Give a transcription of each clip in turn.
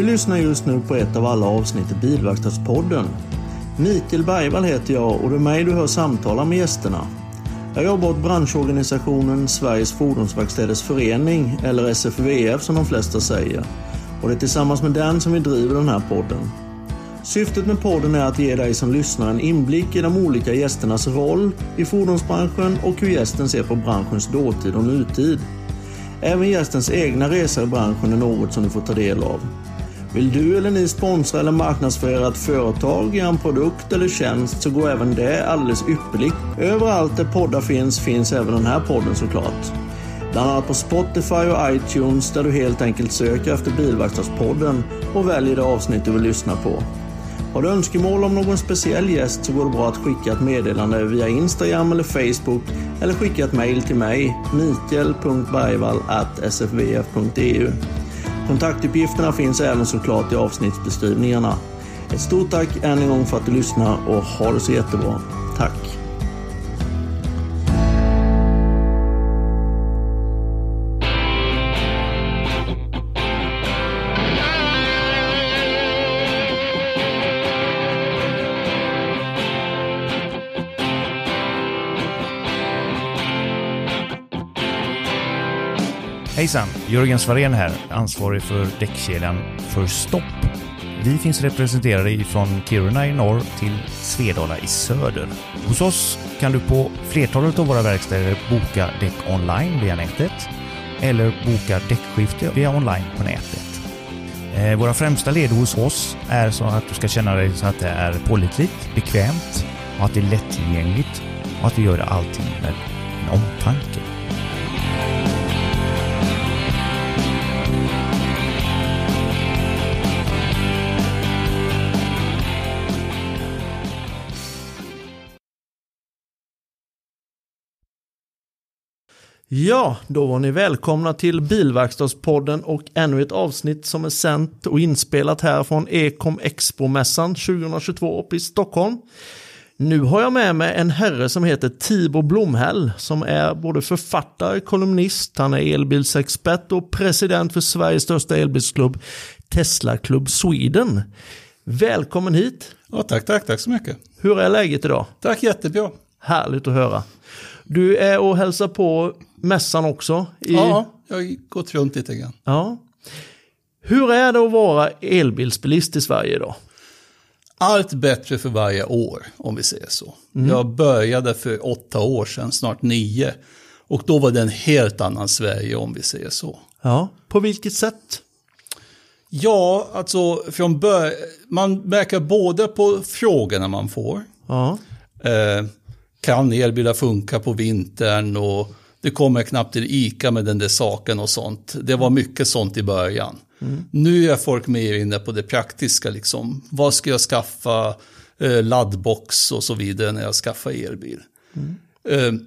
Du lyssnar just nu på ett av alla avsnitt i Bilverkstadspodden. Mikael Bergvall heter jag och det är mig du hör samtala med gästerna. Jag jobbar åt branschorganisationen Sveriges Fordonsverkstäders Förening, eller SFVF som de flesta säger. Och det är tillsammans med den som vi driver den här podden. Syftet med podden är att ge dig som lyssnar en inblick i de olika gästernas roll i fordonsbranschen och hur gästen ser på branschens dåtid och nutid. Även gästens egna resa i branschen är något som du får ta del av. Vill du eller ni sponsra eller marknadsföra ett företag, en produkt eller tjänst så går även det alldeles ypperligt. Överallt där poddar finns, finns även den här podden såklart. Bland annat på Spotify och iTunes där du helt enkelt söker efter Bilverkstadspodden och väljer det avsnitt du vill lyssna på. Har du önskemål om någon speciell gäst så går det bra att skicka ett meddelande via Instagram eller Facebook eller skicka ett mail till mig, mikael.bergvall.sfvf.eu. Kontaktuppgifterna finns även såklart i avsnittsbeskrivningarna. Ett stort tack än en gång för att du lyssnar och ha det så jättebra. Tack! Hejsan! Jörgen Svarén här, ansvarig för däckkedjan för Stopp. Vi finns representerade från Kiruna i norr till Svedala i söder. Hos oss kan du på flertalet av våra verkstäder boka däck online via nätet eller boka däckskifte via online på nätet. Eh, våra främsta led hos oss är så att du ska känna dig så att det är pålitligt, bekvämt och att det är lättillgängligt och att vi gör allting med en omtanke. Ja, då var ni välkomna till Bilverkstadspodden och ännu ett avsnitt som är sänt och inspelat här från Ekom Expo-mässan 2022 uppe i Stockholm. Nu har jag med mig en herre som heter Tibor Blomhäll som är både författare, kolumnist, han är elbilsexpert och president för Sveriges största elbilsklubb Tesla Club Sweden. Välkommen hit! Ja, tack, tack, tack så mycket. Hur är läget idag? Tack, jättebra. Härligt att höra. Du är och hälsar på mässan också. I... Ja, jag har gått runt lite grann. Ja. Hur är det att vara elbilsbilist i Sverige idag? Allt bättre för varje år, om vi säger så. Mm. Jag började för åtta år sedan, snart nio. Och då var det en helt annan Sverige, om vi säger så. Ja, på vilket sätt? Ja, alltså från början, man märker både på frågorna man får. Ja. Eh, kan elbilar funka på vintern och det kommer knappt till ICA med den där saken och sånt. Det var mycket sånt i början. Mm. Nu är folk mer inne på det praktiska, liksom. Vad ska jag skaffa? Eh, laddbox och så vidare när jag skaffar elbil. Mm. Eh,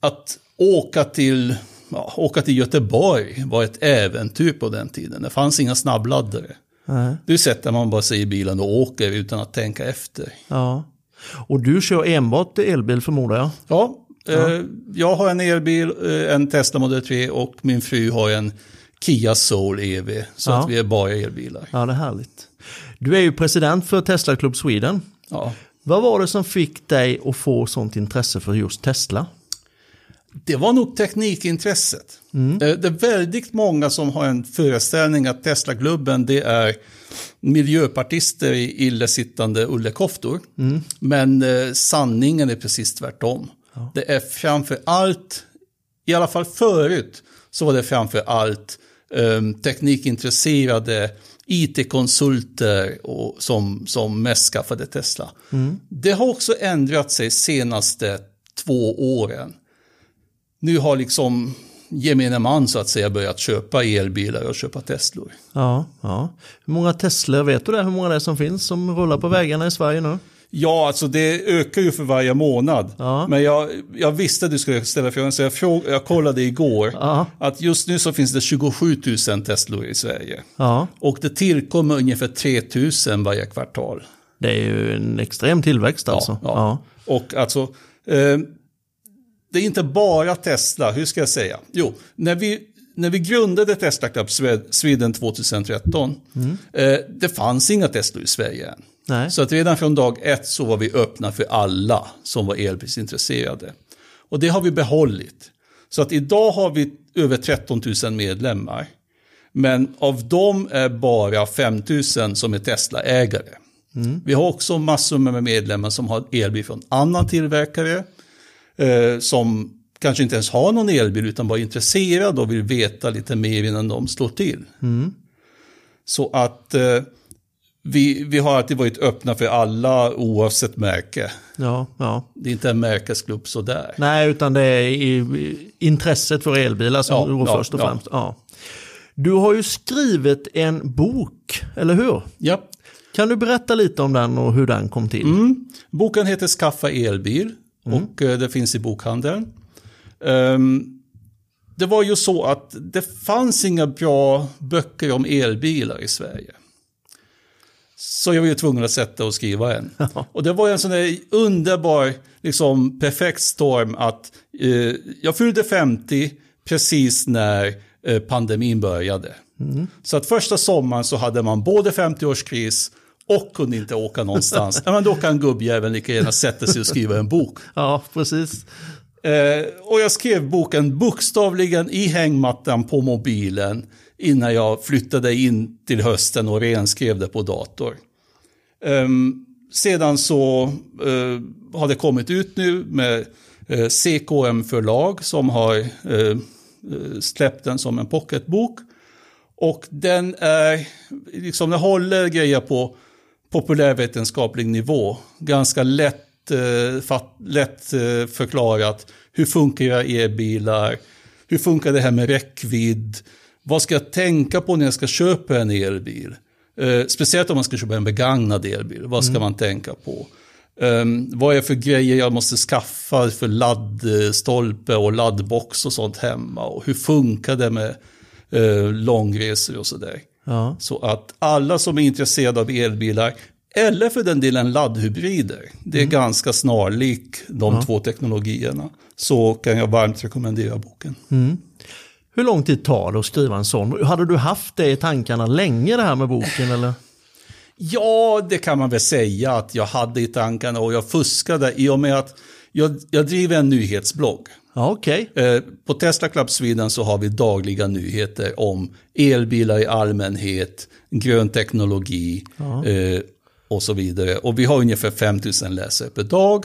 att åka till, ja, åka till Göteborg var ett äventyr på den tiden. Det fanns inga snabbladdare. Mm. Du sätter man bara sig i bilen och åker utan att tänka efter. Ja. Och du kör enbart elbil förmodar jag? Ja, ja. Eh, jag har en elbil, eh, en Tesla Model 3 och min fru har en Kia Soul EV. Så ja. att vi är bara elbilar. Ja, det är härligt. Du är ju president för Tesla Club Sweden. Ja. Vad var det som fick dig att få sånt intresse för just Tesla? Det var nog teknikintresset. Mm. Det, det, är väldigt många som har en föreställning att Tesla-klubben det är miljöpartister i illesittande ullekoftor. Mm. Men eh, sanningen är precis tvärtom. Ja. Det är framför allt, i alla fall förut, så var det framför allt eh, teknikintresserade IT-konsulter som, som mest skaffade Tesla. Mm. Det har också ändrat sig senaste två åren. Nu har liksom gemene man så att säga börjat köpa elbilar och köpa Teslor. Ja, ja. Hur många Teslor, vet du det? Hur många det är som finns som rullar på vägarna i Sverige nu? Ja, alltså det ökar ju för varje månad. Ja. Men jag, jag visste att du skulle ställa frågan, så jag, fråg, jag kollade igår. Ja. Att just nu så finns det 27 000 Teslor i Sverige. Ja. Och det tillkommer ungefär 3 000 varje kvartal. Det är ju en extrem tillväxt alltså. Ja, ja. Och alltså, eh, det är inte bara Tesla, hur ska jag säga? Jo, när vi när vi grundade Tesla Club Sweden 2013, mm. eh, det fanns inga Tesla i Sverige än. Nej. Så att redan från dag ett så var vi öppna för alla som var elbilsintresserade. Och det har vi behållit. Så att idag har vi över 13 000 medlemmar. Men av dem är bara 5 000 som är Tesla-ägare. Mm. Vi har också massor med medlemmar som har elbil från annan tillverkare. Eh, som kanske inte ens har någon elbil utan bara är intresserad och vill veta lite mer innan de slår till. Mm. Så att eh, vi, vi har alltid varit öppna för alla oavsett märke. Ja, ja. Det är inte en märkesklubb sådär. Nej, utan det är i, intresset för elbilar som ja, går ja, först och ja. främst. Ja. Du har ju skrivit en bok, eller hur? Ja. Kan du berätta lite om den och hur den kom till? Mm. Boken heter Skaffa elbil mm. och uh, det finns i bokhandeln. Um, det var ju så att det fanns inga bra böcker om elbilar i Sverige. Så jag var ju tvungen att sätta och skriva en. och det var en sån där underbar, liksom perfekt storm att eh, jag fyllde 50 precis när eh, pandemin började. Mm. Så att första sommaren så hade man både 50-årskris och kunde inte åka någonstans. ja, men då kan gubbjäveln lika gärna sätta sig och skriva en bok. Ja, precis. Eh, och jag skrev boken bokstavligen i hängmattan på mobilen innan jag flyttade in till hösten och renskrev det på dator. Um, sedan så uh, har det kommit ut nu med eh, uh, CKM förlag som har uh, släppt den som en pocketbok. Och den är, liksom den håller grejer på populärvetenskaplig nivå. Ganska lätt, eh, fatt, lätt eh, förklarat. Hur funkar e-bilar? Hur funkar det här med räckvidd? Vad ska jag tänka på när jag ska köpa en elbil? Eh, speciellt om man ska köpa en begagnad elbil. Vad ska mm. man tänka på? Um, vad är det för grejer jag måste skaffa för laddstolpe och laddbox och sånt hemma? Och hur funkar det med uh, långresor och sådär? Ja. Så att alla som är intresserade av elbilar, eller för den delen laddhybrider, det är mm. ganska snarlik de ja. två teknologierna. Så kan jag varmt rekommendera boken. Mm. Hur lång tid tar det att skriva en sån? Hade du haft det i tankarna länge det här med boken eller? Ja, det kan man väl säga att jag hade i tankarna och jag fuskade i och med att jag, jag driver en nyhetsblogg. Ja, okay. Eh, på Tesla Club Sweden så har vi dagliga nyheter om elbilar i allmänhet, grön teknologi ja. Eh, och så vidare. Och vi har ungefär 5000 läsare per dag.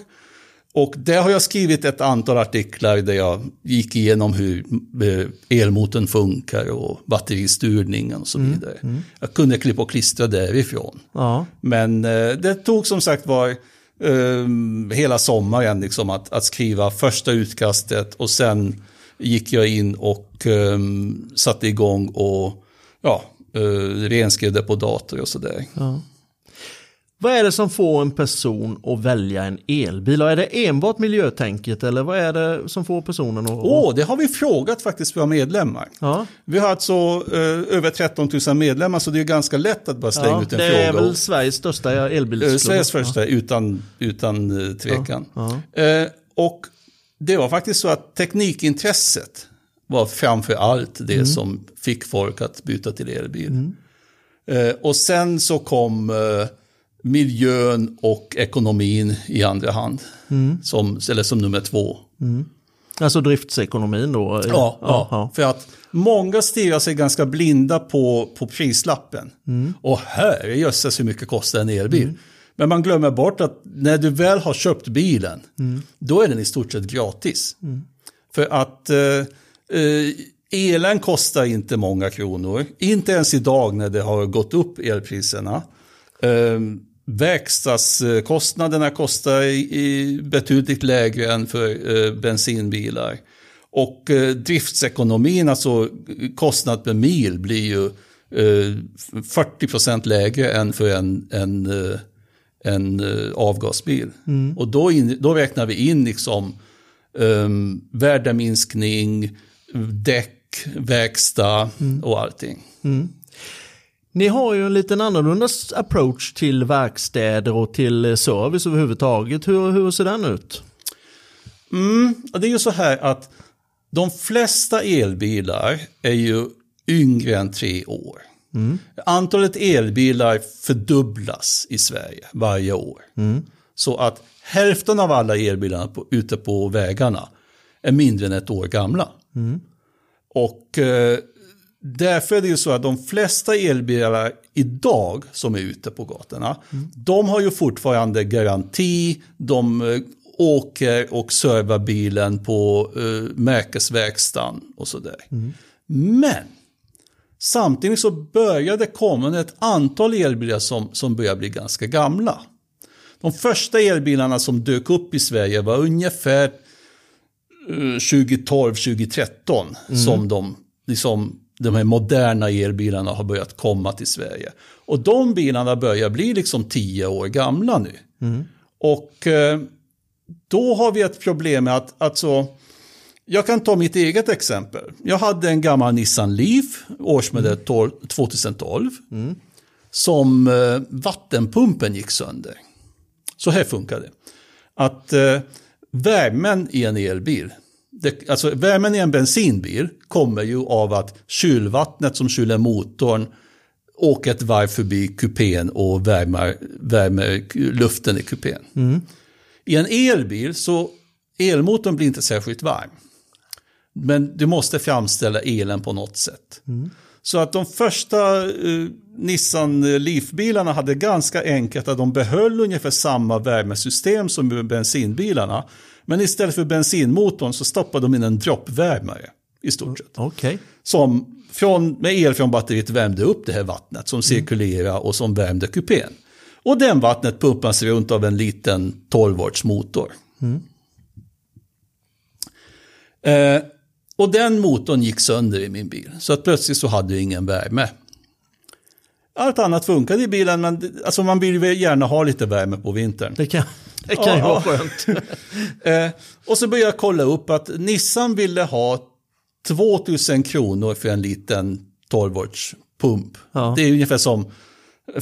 Och där har jag skrivit ett antal artiklar där jag gick igenom hur eh, elmotorn funkar och batteristyrningen och så mm, vidare. Mm, mm. Jag kunde klippa och klistra därifrån. Ja. Men eh, det tog som sagt var eh, hela sommaren liksom att, att skriva första utkastet och sen gick jag in och eh, satte igång och ja, eh, renskrev det på dator och sådär. Ja. Vad är det som får en person att välja en elbil? Och är det enbart miljötänket eller vad är det som får personen att... Åh, oh, det har vi frågat faktiskt våra medlemmar. Ja. Vi har alltså eh, över 13 000 medlemmar så det är ganska lätt att bara slänga ja, ut en fråga. Det är väl Sveriges största elbilsklubb. Eh, Sveriges största, ja. utan, utan eh, tvekan. Eh, och det var faktiskt så att teknikintresset var framför allt det mm. som fick folk att byta till elbil. Mm. Eh, och sen så kom eh, miljön och ekonomin i andra hand. Mm. Som, eller som nummer två. Mm. Alltså driftsekonomin då? Ja, ja, ja, för att många stirrar sig ganska blinda på, på prislappen. Mm. Och herrejösses hur mycket kostar en elbil. Mm. Men man glömmer bort att när du väl har köpt bilen, mm. då är den i stort sett gratis. Mm. För att eh, eh, elen kostar inte många kronor, inte ens idag när det har gått upp elpriserna. Eh, Verkstadskostnaderna kostar i betydligt lägre än för eh, bensinbilar. Och eh, driftsekonomin, alltså kostnad per mil, blir ju 40 eh, lägre än för en, en, en avgasbil. Mm. Och då, in, då räknar vi in liksom um, värdeminskning, däck, verkstad mm. och allting. Mm. Ni har ju en liten annorlunda approach till verkstäder och till eh, service överhuvudtaget. Hur, hur ser den ut? Mm, det är ju så här att de flesta elbilar är ju yngre än tre år. Antalet elbilar fördubblas i Sverige varje år. Så att hälften av alla elbilar på, ute på vägarna är mindre än ett år gamla. Och eh, därför är det ju så att de flesta elbilar idag som är ute på gatorna, de har ju fortfarande garanti, de eh, åker och servar bilen på eh, märkesverkstan och sådär. Men samtidigt så börjar det komma ett antal elbilar som, som börjar bli ganska gamla. De första elbilarna som dök upp i Sverige var ungefär eh, 2012-2013 som de, liksom, de här moderna elbilarna har börjat komma till Sverige. Och de bilarna börjar bli liksom tio år gamla nu. Och eh, då har vi ett problem med att, alltså, jag kan ta mitt eget exempel. Jag hade en gammal Nissan Leaf, årsmodell 12 2012, som eh, vattenpumpen gick sönder. Så här funkar det. Att eh, värmen i en elbil, det, alltså värmen i en bensinbil kommer ju av att kylvattnet som kyler motorn åker ett varv förbi kupén och värmer, värmer luften i kupén. I en elbil så elmotorn blir inte särskilt varm. Men du måste framställa elen på något sätt. Så att de första eh, Nissan Leaf-bilarna hade ganska enkelt att de behöll ungefär samma värmesystem som bensinbilarna. Men istället för bensinmotorn så stoppade de in en droppvärmare i stort sett. Okej. Som från, med el från batteriet värmde upp det här vattnet som cirkulerade och som värmde kupén. Och den vattnet pumpas runt av en liten 12 volts motor. Eh, och den motorn gick sönder i min bil. Så att plötsligt så hade jag ingen värme. Allt annat funkade i bilen, men alltså man vill ju gärna ha lite värme på vintern. Det kan, det kan ju vara skönt. Eh, och så började jag kolla upp att Nissan ville ha 2000 kronor för en liten 12 volts pump. Ja. Det är ungefär som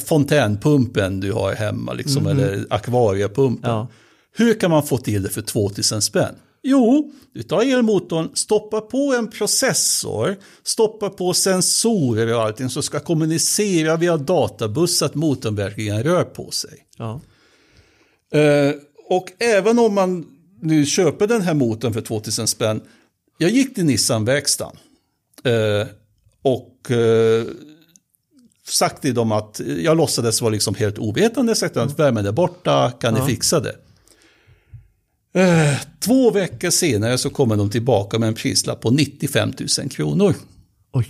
fontänpumpen du har hemma, liksom, eller akvariepumpen. Ja. Hur kan man få till det för 2000 spänn? Jo, du tar elmotorn, stoppar på en processor, stoppar på sensorer och allting som ska kommunicera via databuss att motorn verkligen rör på sig. Ja. Eh, och även om man nu köper den här motorn för 2000 spänn. Jag gick till Nissan-verkstan. Eh, och eh, sagt till dem att jag låtsades vara liksom helt ovetande. Sagt att värmen är borta, kan ni fixa det? Eh, två veckor senare så kommer de tillbaka med en prislapp på 95 000 kronor. Oj.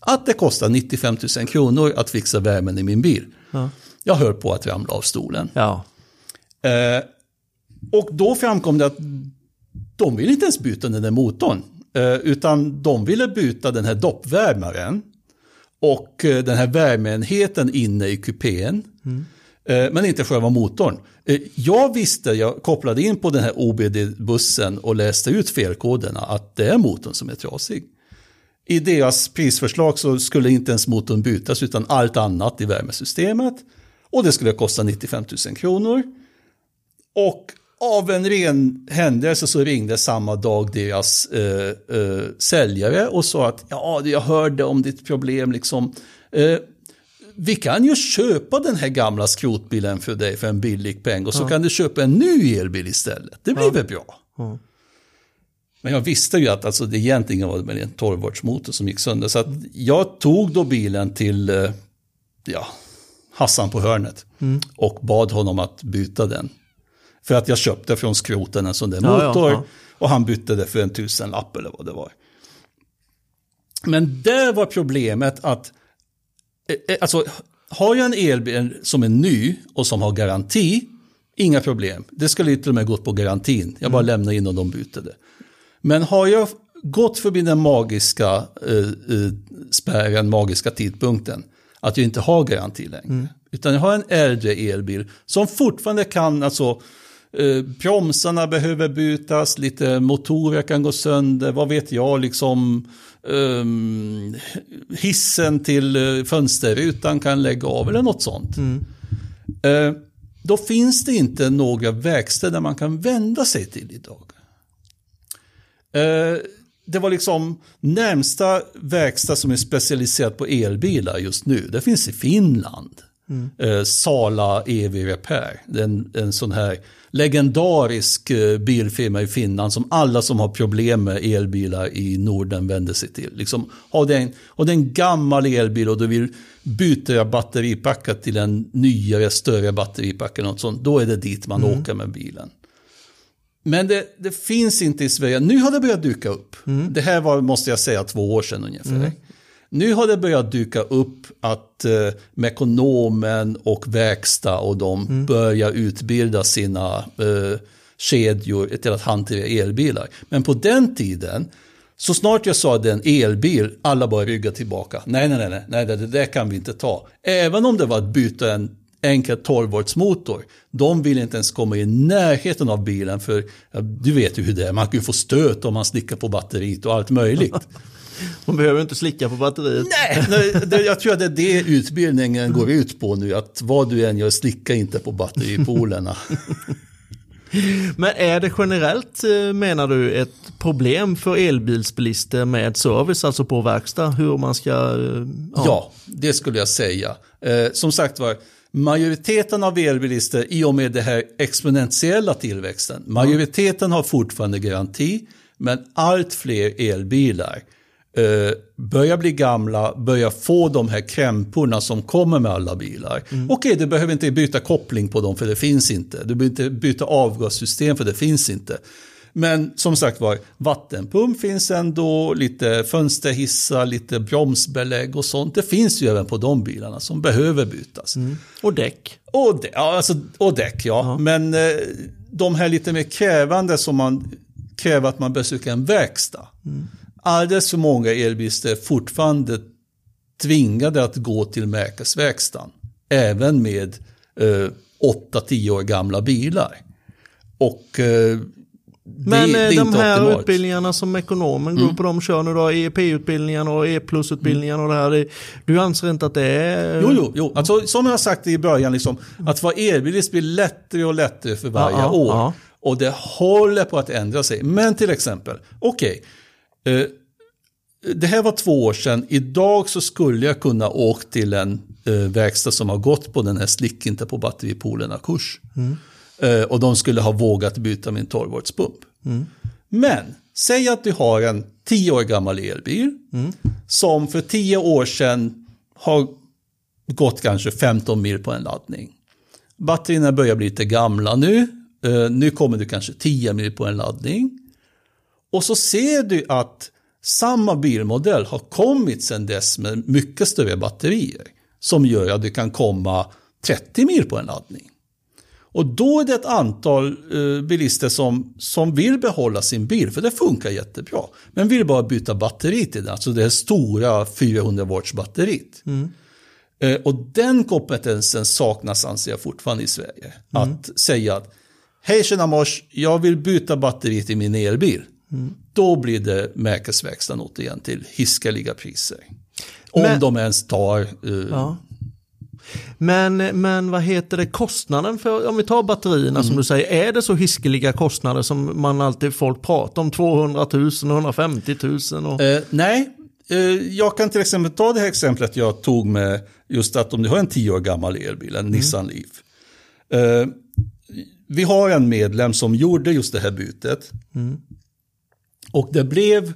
Att det kostar 95 000 kronor att fixa värmen i min bil. Ja. Jag höll på att ramla av stolen. Ja. Eh, och då framkom det att de ville inte ens byta den där motorn. Eh, utan de ville byta den här doppvärmaren. Och eh, den här värmeenheten inne i kupén. Eh, men inte själva motorn. Jag visste, jag kopplade in på den här OBD-bussen och läste ut felkoderna att det är motorn som är trasig. I deras prisförslag så skulle inte ens motorn bytas utan allt annat i värmesystemet. Och det skulle kosta 95 000 kronor. Och av en ren händelse så ringde samma dag deras eh, eh, säljare och sa att ja, jag hörde om ditt problem liksom. Eh, vi kan ju köpa den här gamla skrotbilen för dig för en billig peng och så kan du köpa en ny elbil istället. Det blir väl bra. Ja. Men jag visste ju att alltså, det egentligen var det en 12 volts motor som gick sönder. Så jag tog då bilen till eh, ja, Hassan på hörnet och bad honom att byta den. För att jag köpte från skroten en sån där Ja, ja, motor ja. och han bytte det för en tusenlapp eller vad det var. Men där var problemet att eh, eh, alltså, har jag en elbil som är ny och som har garanti, inga problem. Det skulle till och med gått på garantin. Jag bara lämnar in och de byter det. Men har jag gått förbi den magiska eh, eh, spärren, magiska tidpunkten, att jag inte har garanti längre. Utan jag har en äldre elbil som fortfarande kan, alltså eh, bromsarna behöver bytas, lite motorer kan gå sönder, vad vet jag, liksom ehm, hissen till eh, fönsterrutan kan lägga av eller något sånt. Eh, då finns det inte några verkstäder man kan vända sig till idag. Eh, det var liksom närmsta verkstad som är specialiserad på elbilar just nu. Det finns i Finland. Mm. Eh, Sala EV Repair. En, en sån här legendarisk eh, bilfirma i Finland som alla som har problem med elbilar i Norden vänder sig till. Liksom, har, det en, har det en gammal elbil och du vill byta batteripacket till en nyare, större batteripack eller något sånt, då är det dit man mm. åker med bilen. Men det, det, finns inte i Sverige. Nu har det börjat dyka upp. Mm. Det här var, måste jag säga, två år sedan ungefär. Mm. Nu har det börjat dyka upp att eh, Mekonomen och Verkstad och de mm. börjar utbilda sina eh, kedjor till att hantera elbilar. Men på den tiden, så snart jag sa det en elbil, alla bara rygga tillbaka. Nej, nej, nej, nej, det där kan vi inte ta. Även om det var att byta en enkel 12 volts motor. De vill inte ens komma i närheten av bilen för ja, du vet ju hur det är, man kan ju få stöt om man slickar på batteriet och allt möjligt. Man behöver inte slicka på batteriet. Nej, det, jag tror att det är det utbildningen går ut på nu. Att vad du än gör, slicka inte på batteripolerna. Men är det generellt, eh, menar du, ett problem för elbilsbilister med service, alltså på verkstad, hur man ska... Eh, ja, ja det skulle jag säga. Eh, som sagt var, majoriteten av elbilister, i och med det här exponentiella tillväxten, majoriteten har fortfarande garanti, men allt fler elbilar börjar bli gamla, börjar få de här krämporna som kommer med alla bilar. Mm. Okej, du behöver inte byta koppling på dem för det finns inte. Du behöver inte byta avgassystem för det finns inte. Men som sagt var, vattenpump finns ändå, lite fönsterhissar, lite bromsbelägg och sånt. Det finns ju även på de bilarna som behöver bytas. Mm. Och däck. Och, ja, alltså, och däck, ja. ja. Men eh, de här lite mer krävande som man kräver att man besöker en verkstad. Mm alldeles för många elbilister är fortfarande tvingade att gå till märkesverkstan. Även med eh, 8-10 år gamla bilar. Och eh, men det, det de här optimalt. utbildningarna som ekonomen går mm. på, de kör nu då, EEP-utbildningarna och E-plus-utbildningarna och det här. Du anser inte att det är... Jo, jo, jo. Alltså, som jag har sagt i början, liksom, att vara elbilist blir lättare och lättare för varje ja, år. Ja. Och det håller på att ändra sig. Men till exempel, okej, okay, Eh, det här var två år sedan. Idag så skulle jag kunna åka till en eh, verkstad som har gått på den här slick inte på batteripolerna-kurs. Mm. Eh, och de skulle ha vågat byta min 12 volts pump. Mm. Men säg att du har en 10 år gammal elbil mm. som för 10 år sedan har gått kanske 15 mil på en laddning. Batterierna börjar bli lite gamla nu. Nu kommer du kanske 10 mil på en laddning. Och så ser du att samma bilmodell har kommit sedan dess med mycket större batterier. Som gör att du kan komma 30 mil på en laddning. Och då är det ett antal eh, bilister som, som vill behålla sin bil, för det funkar jättebra. Men vill bara byta batteri till den, alltså det stora 400 volts batteriet. Mm. Eh, och den kompetensen saknas anser jag fortfarande i Sverige. Mm. Att säga att Hej tjena mors, jag vill byta batteriet i min elbil. Mm. Då blir det märkesverkstan återigen till hiskeliga priser. Om men, de ens tar... Uh, ja. Men, men vad heter det, kostnaden för, om vi tar batterierna mm. som du säger, är det så hiskeliga kostnader som man alltid folk pratar om, 200 000, 150 000? Och... Uh, nej, uh, jag kan till exempel ta det här exemplet jag tog med just att om du har en 10 år gammal elbil, en mm. Nissan Leaf. vi har en medlem som gjorde just det här bytet. Mm. Och det blev,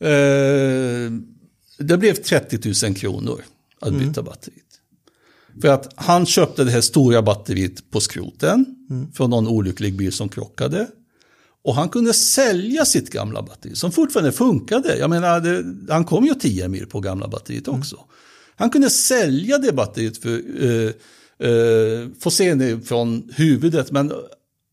eh, det blev 30 000 kronor att mm. byta mm. batteriet. För att han köpte det här stora batteriet på skroten mm. från någon olycklig bil som krockade. Och han kunde sälja sitt gamla batteri som fortfarande funkade. Jag menar, det, han kom ju 10 mil på gamla batteriet mm. också. Mm. Han kunde sälja det batteriet för, eh, eh, får se det från huvudet, men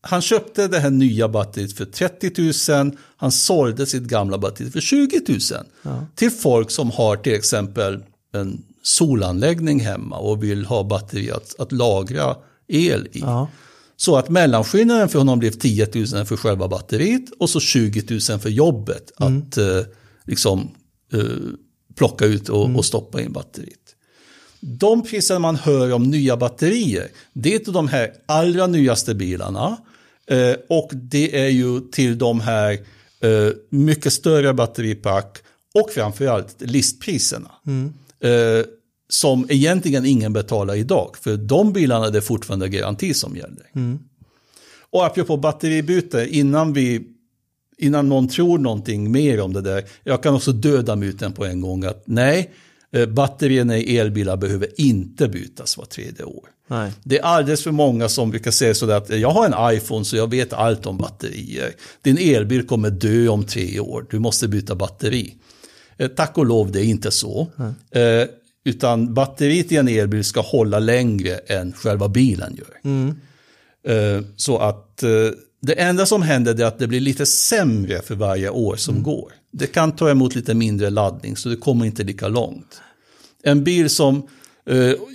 han köpte det här nya batteriet för 30 000. Han sålde sitt gamla batteri för 20 000. Ja. Till folk som har till exempel en solanläggning hemma och vill ha batteri att, att lagra el i. Ja. Så att mellanskillnaden för honom blev 10 000 för själva batteriet och så 20 000 för jobbet. Mm. Att eh, liksom eh, plocka ut och, mm. och, stoppa in batteriet. De priser man hör om nya batterier, det är till de här allra nyaste bilarna. Eh, och det är ju till de här eh, mycket större batteripack och framförallt listpriserna. Eh, som egentligen ingen betalar idag, för de bilarna är det fortfarande garanti som gäller. Och apropå batteribyte, innan vi innan någon tror någonting mer om det där. Jag kan också döda myten på en gång att nej, eh, batterierna i elbilar behöver inte bytas var tredje år. Nej. Det är alldeles för många som brukar säga sådär att jag har en iPhone så jag vet allt om batterier. Din elbil kommer dö om tre år, du måste byta batteri. Eh, Tack och lov, det är inte så. Eh, utan batteriet i en elbil ska hålla längre än själva bilen gör. Eh, Så att eh, det enda som händer är att det blir lite sämre för varje år som går. Det kan ta emot lite mindre laddning så det kommer inte lika långt. En bil som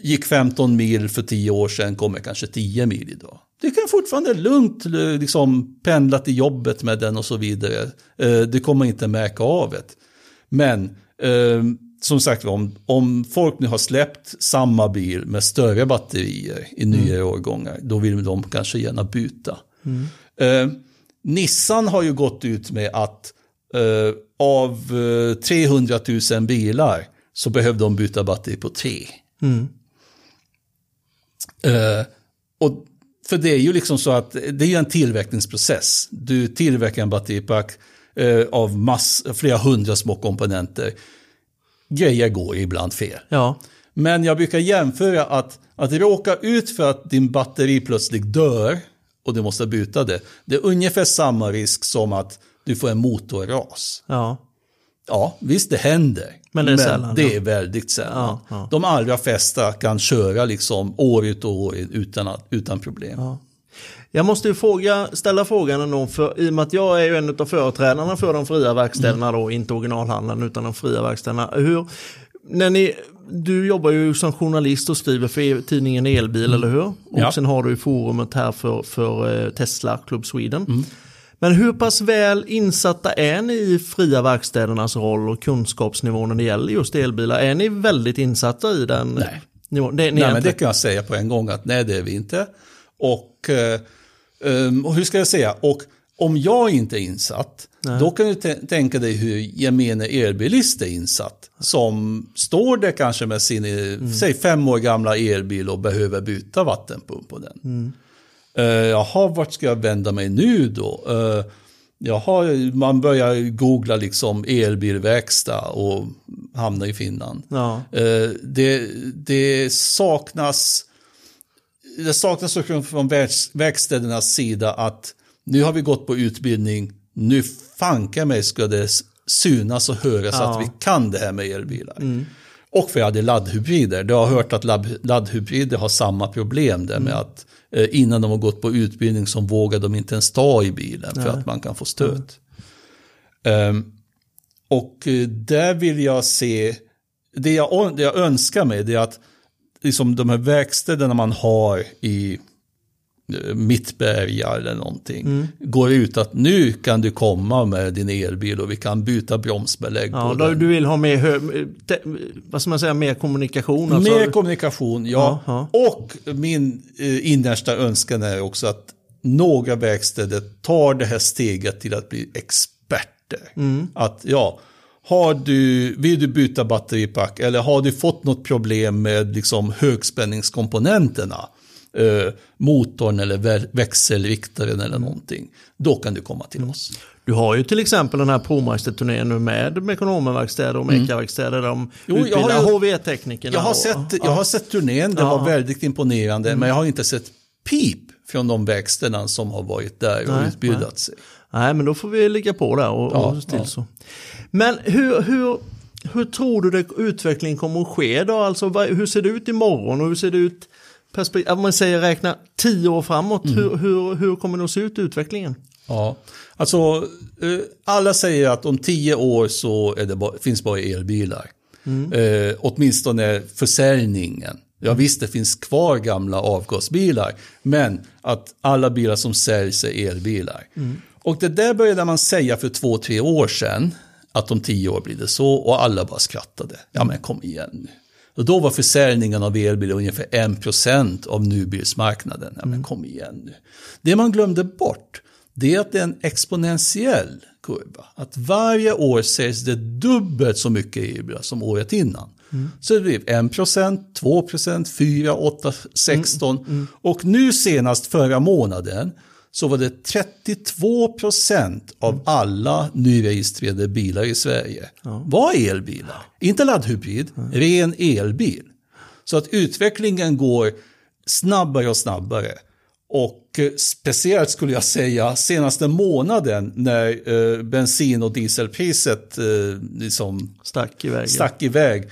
gick 15 mil för 10 år sedan kommer kanske 10 mil idag. Det kan fortfarande lugnt eh, liksom, pendla till jobbet med den och så vidare. Eh, det kommer inte märka av det. Men eh, som sagt om, om folk nu har släppt samma bil med större batterier i nyare årgångar, då vill de kanske gärna byta. Eh, Nissan har ju gått ut med att eh, av eh, 300 000 bilar så behövde de byta batteri på tre. Eh, och för det är ju liksom så att det är en tillverkningsprocess. Du tillverkar en batteripack eh, av mass, flera hundra små komponenter. Grejer går ibland fel. Ja. Men jag brukar jämföra att, att råka ut för att din batteri plötsligt dör och du måste byta det. Det är ungefär samma risk som att du får en motorras. Ja. Ja, visst det händer. Men det är sällan, det ja. är väldigt sällan. Ja, ja. De allra flesta kan köra liksom år ut och år utan, utan problem. Jag måste ju fråga, ställa frågan ändå, för i och med att jag är ju en av företrädarna för de fria verkstäderna då, inte originalhandeln utan de fria verkstäderna. Hur, när ni, du jobbar ju som journalist och skriver för tidningen Elbil, eller hur? Och Ja. sen har du forumet här för, för eh, Tesla Club Sweden. Men hur pass väl insatta är ni i fria verkstädernas roll och kunskapsnivå när det gäller just elbilar? Är ni väldigt insatta i den? Nej. nivån? Nej, men det kan jag säga på en gång att nej, det är vi inte. Och, eh, ehm, och hur ska jag säga? Och om jag inte är insatt, då kan du tä- tänka dig hur gemene elbilist är insatt. Som står där kanske med sin, eh, säg fem år gamla elbil och behöver byta vattenpump på den. Uh, jaha, vart ska jag vända mig nu då? Uh, jaha, man börjar googla liksom elbilverkstad och hamnar i Finland. Ja. Eh, det, det saknas det saknas också från verks- verkstädernas sida att nu har vi gått på utbildning, nu fanka mig ska det synas och höras Ja. att vi kan det här med elbilar. Och vi hade laddhybrider. Du har hört att ladd, laddhybrider har samma problem där med att eh, innan de har gått på utbildning så vågar de inte ens ta i bilen för att man kan få stöt. Ehm, och eh, där vill jag se, det jag, det jag önskar mig det är att liksom de här verkstäderna man har i eh, Mittberga eller någonting Mm. går ut att nu kan du komma med din elbil och vi kan byta bromsbelägg Ja, på den. du vill ha mer, hö, te, vad ska man säga, mer kommunikation? Alltså, Mer kommunikation, ja. Ja, Och min eh, innersta önskan är också att några verkstäder tar det här steget till att bli experter. Mm. Att ja, har du, vill du byta batteripack eller har du fått något problem med liksom högspänningskomponenterna, eh, motorn eller vä- växelriktaren eller någonting, då kan du komma till oss. Du har ju till exempel den här provmästarturnén nu med Mekonomenverkstäder och Mekaverkstäder de Mm. Jag utbildar har HV-teknikerna. Jag har, och- sett, jag har sett turnén, det Ja. var väldigt imponerande, men jag har inte sett pip från de verkstäderna som har varit där och Nej, utbildat sig. Nej, men då får vi ligga på där och, Ja, och till ja. så. Men hur, hur, hur tror du det utvecklingen kommer att ske då? Alltså, hur ser det ut imorgon och hur ser det ut perspekt- om man säger räkna tio år framåt? Mm. Hur, hur, hur kommer det att se ut utvecklingen? Ja, alltså eh, alla säger att om tio år så det bara, finns bara elbilar. Eh, åtminstone försäljningen. Ja visst, det finns kvar gamla avgasbilar, men att alla bilar som säljs är elbilar. Och det där började man säga för två, tre år sedan, att om tio år blir det så, och alla bara skrattade. Ja men kom igen nu. Och då var försäljningen av elbilar ungefär 1% av nybilsmarknaden. Ja men kom igen nu. Det man glömde bort, det är att det är en exponentiell kurva. Att varje år säljs det dubbelt så mycket elbilar som året innan. Mm. Så det blev 1%, 2%, 4, 8, 16 mm. Mm. och nu senast förra månaden så var det 32 procent av alla nyregistrerade bilar i Sverige ja. var elbilar. Inte laddhybrid, ja. ren elbil. Så att utvecklingen går snabbare och snabbare. Och eh, speciellt skulle jag säga senaste månaden när eh, bensin och dieselpriset eh, liksom stack, iväg. stack iväg.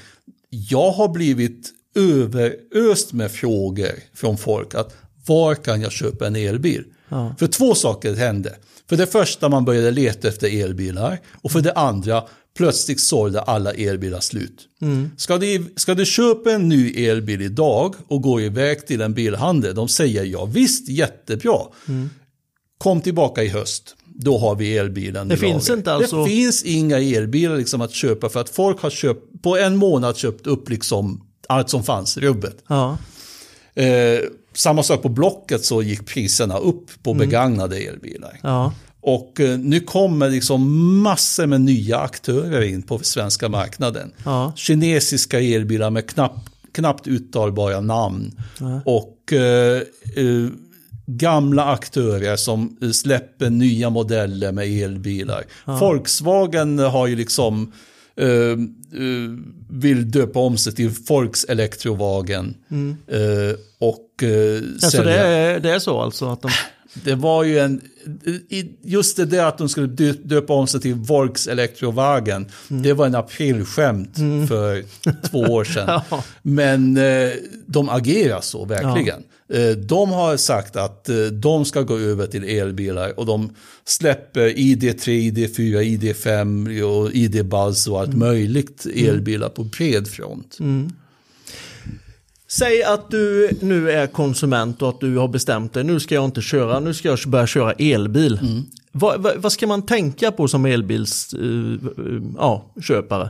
Jag har blivit överöst med frågor från folk. att Var kan jag köpa en elbil? Ja. För två saker hände. För det första man började leta efter elbilar och för det andra plötsligt sålde alla elbilar slut. Mm. Ska, du, ska du köpa en ny elbil idag och gå iväg till en bilhandel, de säger ja visst jättebra. Mm. Kom tillbaka i höst. Då har vi elbilen. Det finns lager. inte alltså... Det finns inga elbilar liksom att köpa för att folk har köpt, på en månad köpt upp liksom allt som fanns, rubbet. Ja. Eh, samma sak på Blocket så gick priserna upp på mm. begagnade elbilar. Ja. Och eh, nu kommer liksom massor med nya aktörer in på svenska marknaden. Ja. Kinesiska elbilar med knapp, knappt uttalbara namn. Ja. Och eh, eh, gamla aktörer som släpper nya modeller med elbilar. Ja. Volkswagen har ju liksom Uh, uh, vill döpa om sig till Volks Elektrowagen. Mm. Uh, och alltså det är, det är så alltså? Att de... Det var ju en, just det där att de skulle döpa om sig till Volks Elektrowagen, mm. det var en aprilskämt mm. för två år sedan. ja. Men de agerar så verkligen. Ja. De har sagt att de ska gå över till elbilar och de släpper ID3, ID4, ID5 och ID-Buzz och allt mm. möjligt elbilar på bred front. Mm. Säg att du nu är konsument och att du har bestämt dig, nu ska jag inte köra, nu ska jag börja köra elbil. Mm. Vad, vad, vad, ska man tänka på som elbilsköpare? Uh, ja, köpare?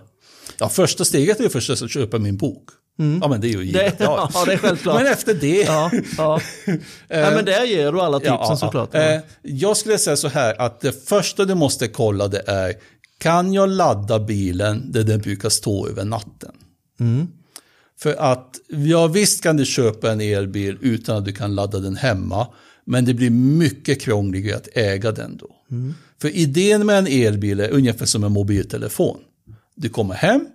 ja, första steget är förstås att köpa min bok. Mm. Ja men det är ju givet. Det, ja. ja, det är självklart. men efter det... Ja, ja. ja, men där ger du alla tipsen ja, såklart. Eh, jag skulle säga så här att det första du måste kolla det är kan jag ladda bilen där den brukar stå över natten? Mm. För att, ja visst kan du köpa en elbil utan att du kan ladda den hemma. Men det blir mycket krångligare att äga den då. Mm. För idén med en elbil är ungefär som en mobiltelefon. Du kommer hem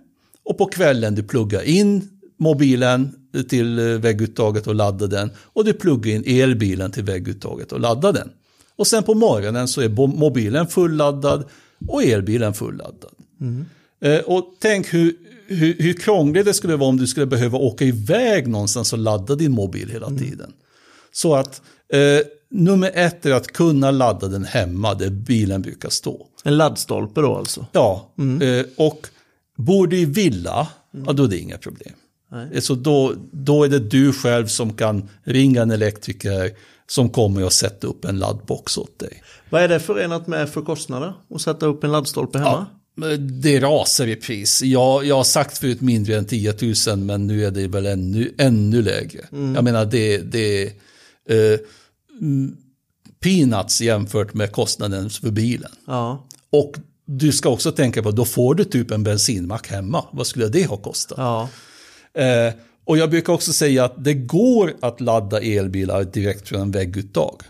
och på kvällen du pluggar in mobilen till vägguttaget och laddar den. Och du pluggar in elbilen till vägguttaget och laddar den. Och sen på morgonen så är mobilen fulladdad och elbilen fulladdad. Mm. Eh, och tänk hur, hur, hur krångligt det skulle vara om du skulle behöva åka iväg någonstans och ladda din mobil hela mm. tiden. Så att eh, nummer ett är att kunna ladda den hemma där bilen brukar stå. En laddstolpe då alltså? Ja, mm. eh, och bor du i villa, mm. ja, då är det inga problem. Nej. Så då, då är det du själv som kan ringa en elektriker som kommer att sätta upp en laddbox åt dig. Vad är det förenat med för kostnader att sätta upp en laddstolpe hemma? Ja, det rasar i pris. Jag, jag har sagt förut mindre än 10 000 men nu är det väl ännu, ännu lägre. Mm. Jag menar det, det är eh, peanuts jämfört med kostnaden för bilen. Ja. Och du ska också tänka på, då får du typ en bensinmack hemma. Vad skulle det ha kostat? Ja. Eh, och jag brukar också säga att det går att ladda elbilar direkt från en vägguttag.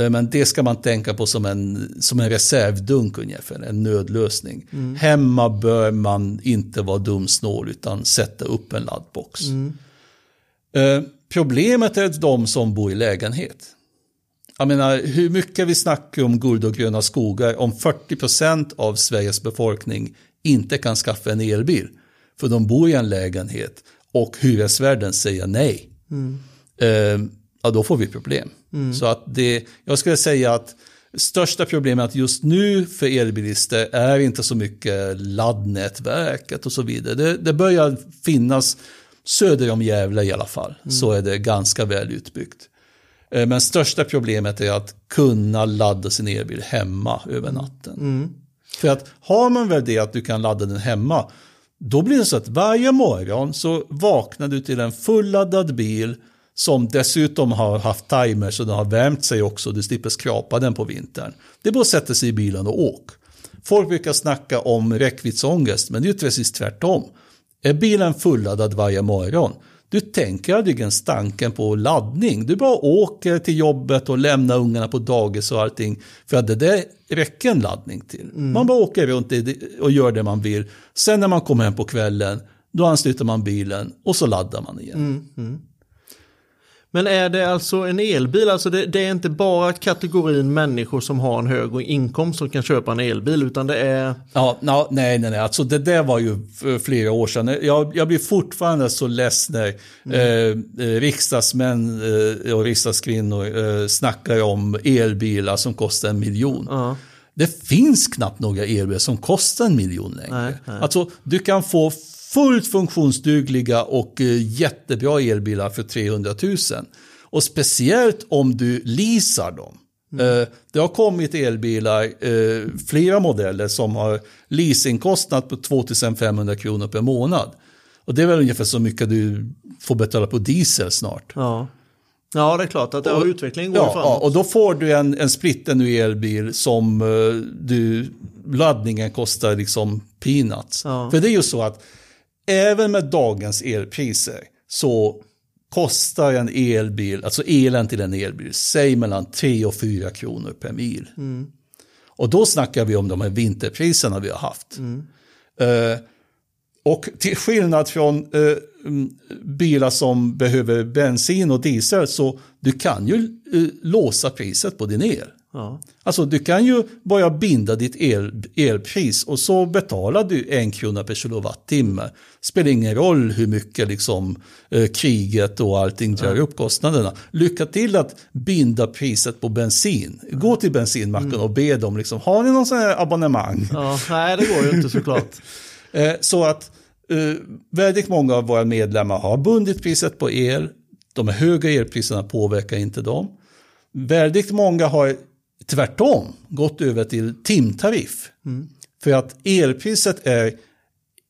Eh, men det ska man tänka på som en, som en reservdunk ungefär, en nödlösning. Mm. Hemma bör man inte vara dumsnål utan sätta upp en laddbox. Mm. Eh, problemet är de som bor i lägenhet. Jag menar, hur mycket vi snackar om guld och gröna skogar om 40% av Sveriges befolkning inte kan skaffa en elbil. För de bor i en lägenhet och hyresvärden säger nej. Mm. Eh, ja, då får vi problem. Mm. Så att det, jag skulle säga att största problemet just nu för elbilister är inte så mycket laddnätverket och så vidare. Det, det börjar finnas söder om Gävle i alla fall, mm. så är det ganska väl utbyggt. Eh, men största problemet är att kunna ladda sin elbil hemma över natten. Mm. För att har man väl det att du kan ladda den hemma, då blir det så att varje morgon så vaknar du till en fulladdad bil som dessutom har haft timer så den har värmt sig också. Du slipper skrapa den på vintern. Det är bara att sätta sig i bilen och åk. Folk brukar snacka om räckviddsångest, men det är ju precis tvärtom. Är bilen fulladdad varje morgon, du tänker aldrig ens tanken på laddning. Du bara åker till jobbet och lämnar ungarna på dagis och allting. För att det där räcker en laddning till. Mm. Man bara åker runt och gör det man vill. Sen när man kommer hem på kvällen, då ansluter man bilen och så laddar man igen. Mm. Men är det alltså en elbil, alltså det, det, är inte bara kategorin människor som har en hög inkomst som kan köpa en elbil, utan det är... Ja, no, nej, nej, nej, alltså det där var ju flera år sedan. Jag, jag blir fortfarande så less när mm. eh, eh riksdagsmän eh, och riksdagskvinnor eh, snackar om elbilar som kostar en miljon. Uh Det finns knappt några elbilar som kostar en miljon längre. Nej, nej. Alltså, du kan få fullt funktionsdugliga och eh, jättebra elbilar för 300 000. Och speciellt om du leasar dem. Mm. Det har kommit elbilar, eh, flera modeller som har leasingkostnad på 2500 kronor per månad. Och det är väl ungefär så mycket du får betala på diesel snart. Ja. Ja, det är klart att och, utvecklingen går ja, framåt. Ja, och då får du en, en splitten ny elbil som du, laddningen kostar liksom peanuts. Ja. För det är ju så att även med dagens elpriser så kostar en elbil, alltså elen till en elbil, säg mellan 3 och 4 kronor per mil. Mm. Och då snackar vi om de här vinterpriserna vi har haft. Mm. Uh, och till skillnad från uh, bilar som behöver bensin och diesel så du kan ju uh, låsa priset på din el. Ja. Alltså du kan ju börja binda ditt el, elpris och så betalar du en krona per kilowattimme. Spelar ingen roll hur mycket liksom, eh, kriget och allting drar ja. upp kostnaderna. Lycka till att binda priset på bensin. Gå till bensinmacken mm. och be dem, liksom, har ni någon sån här abonnemang? Ja, nej, det går ju inte såklart. eh, så att eh, väldigt många av våra medlemmar har bundit priset på el. De höga elpriserna påverkar inte dem. Väldigt många har tvärtom gått över till timtariff. Mm. För att elpriset är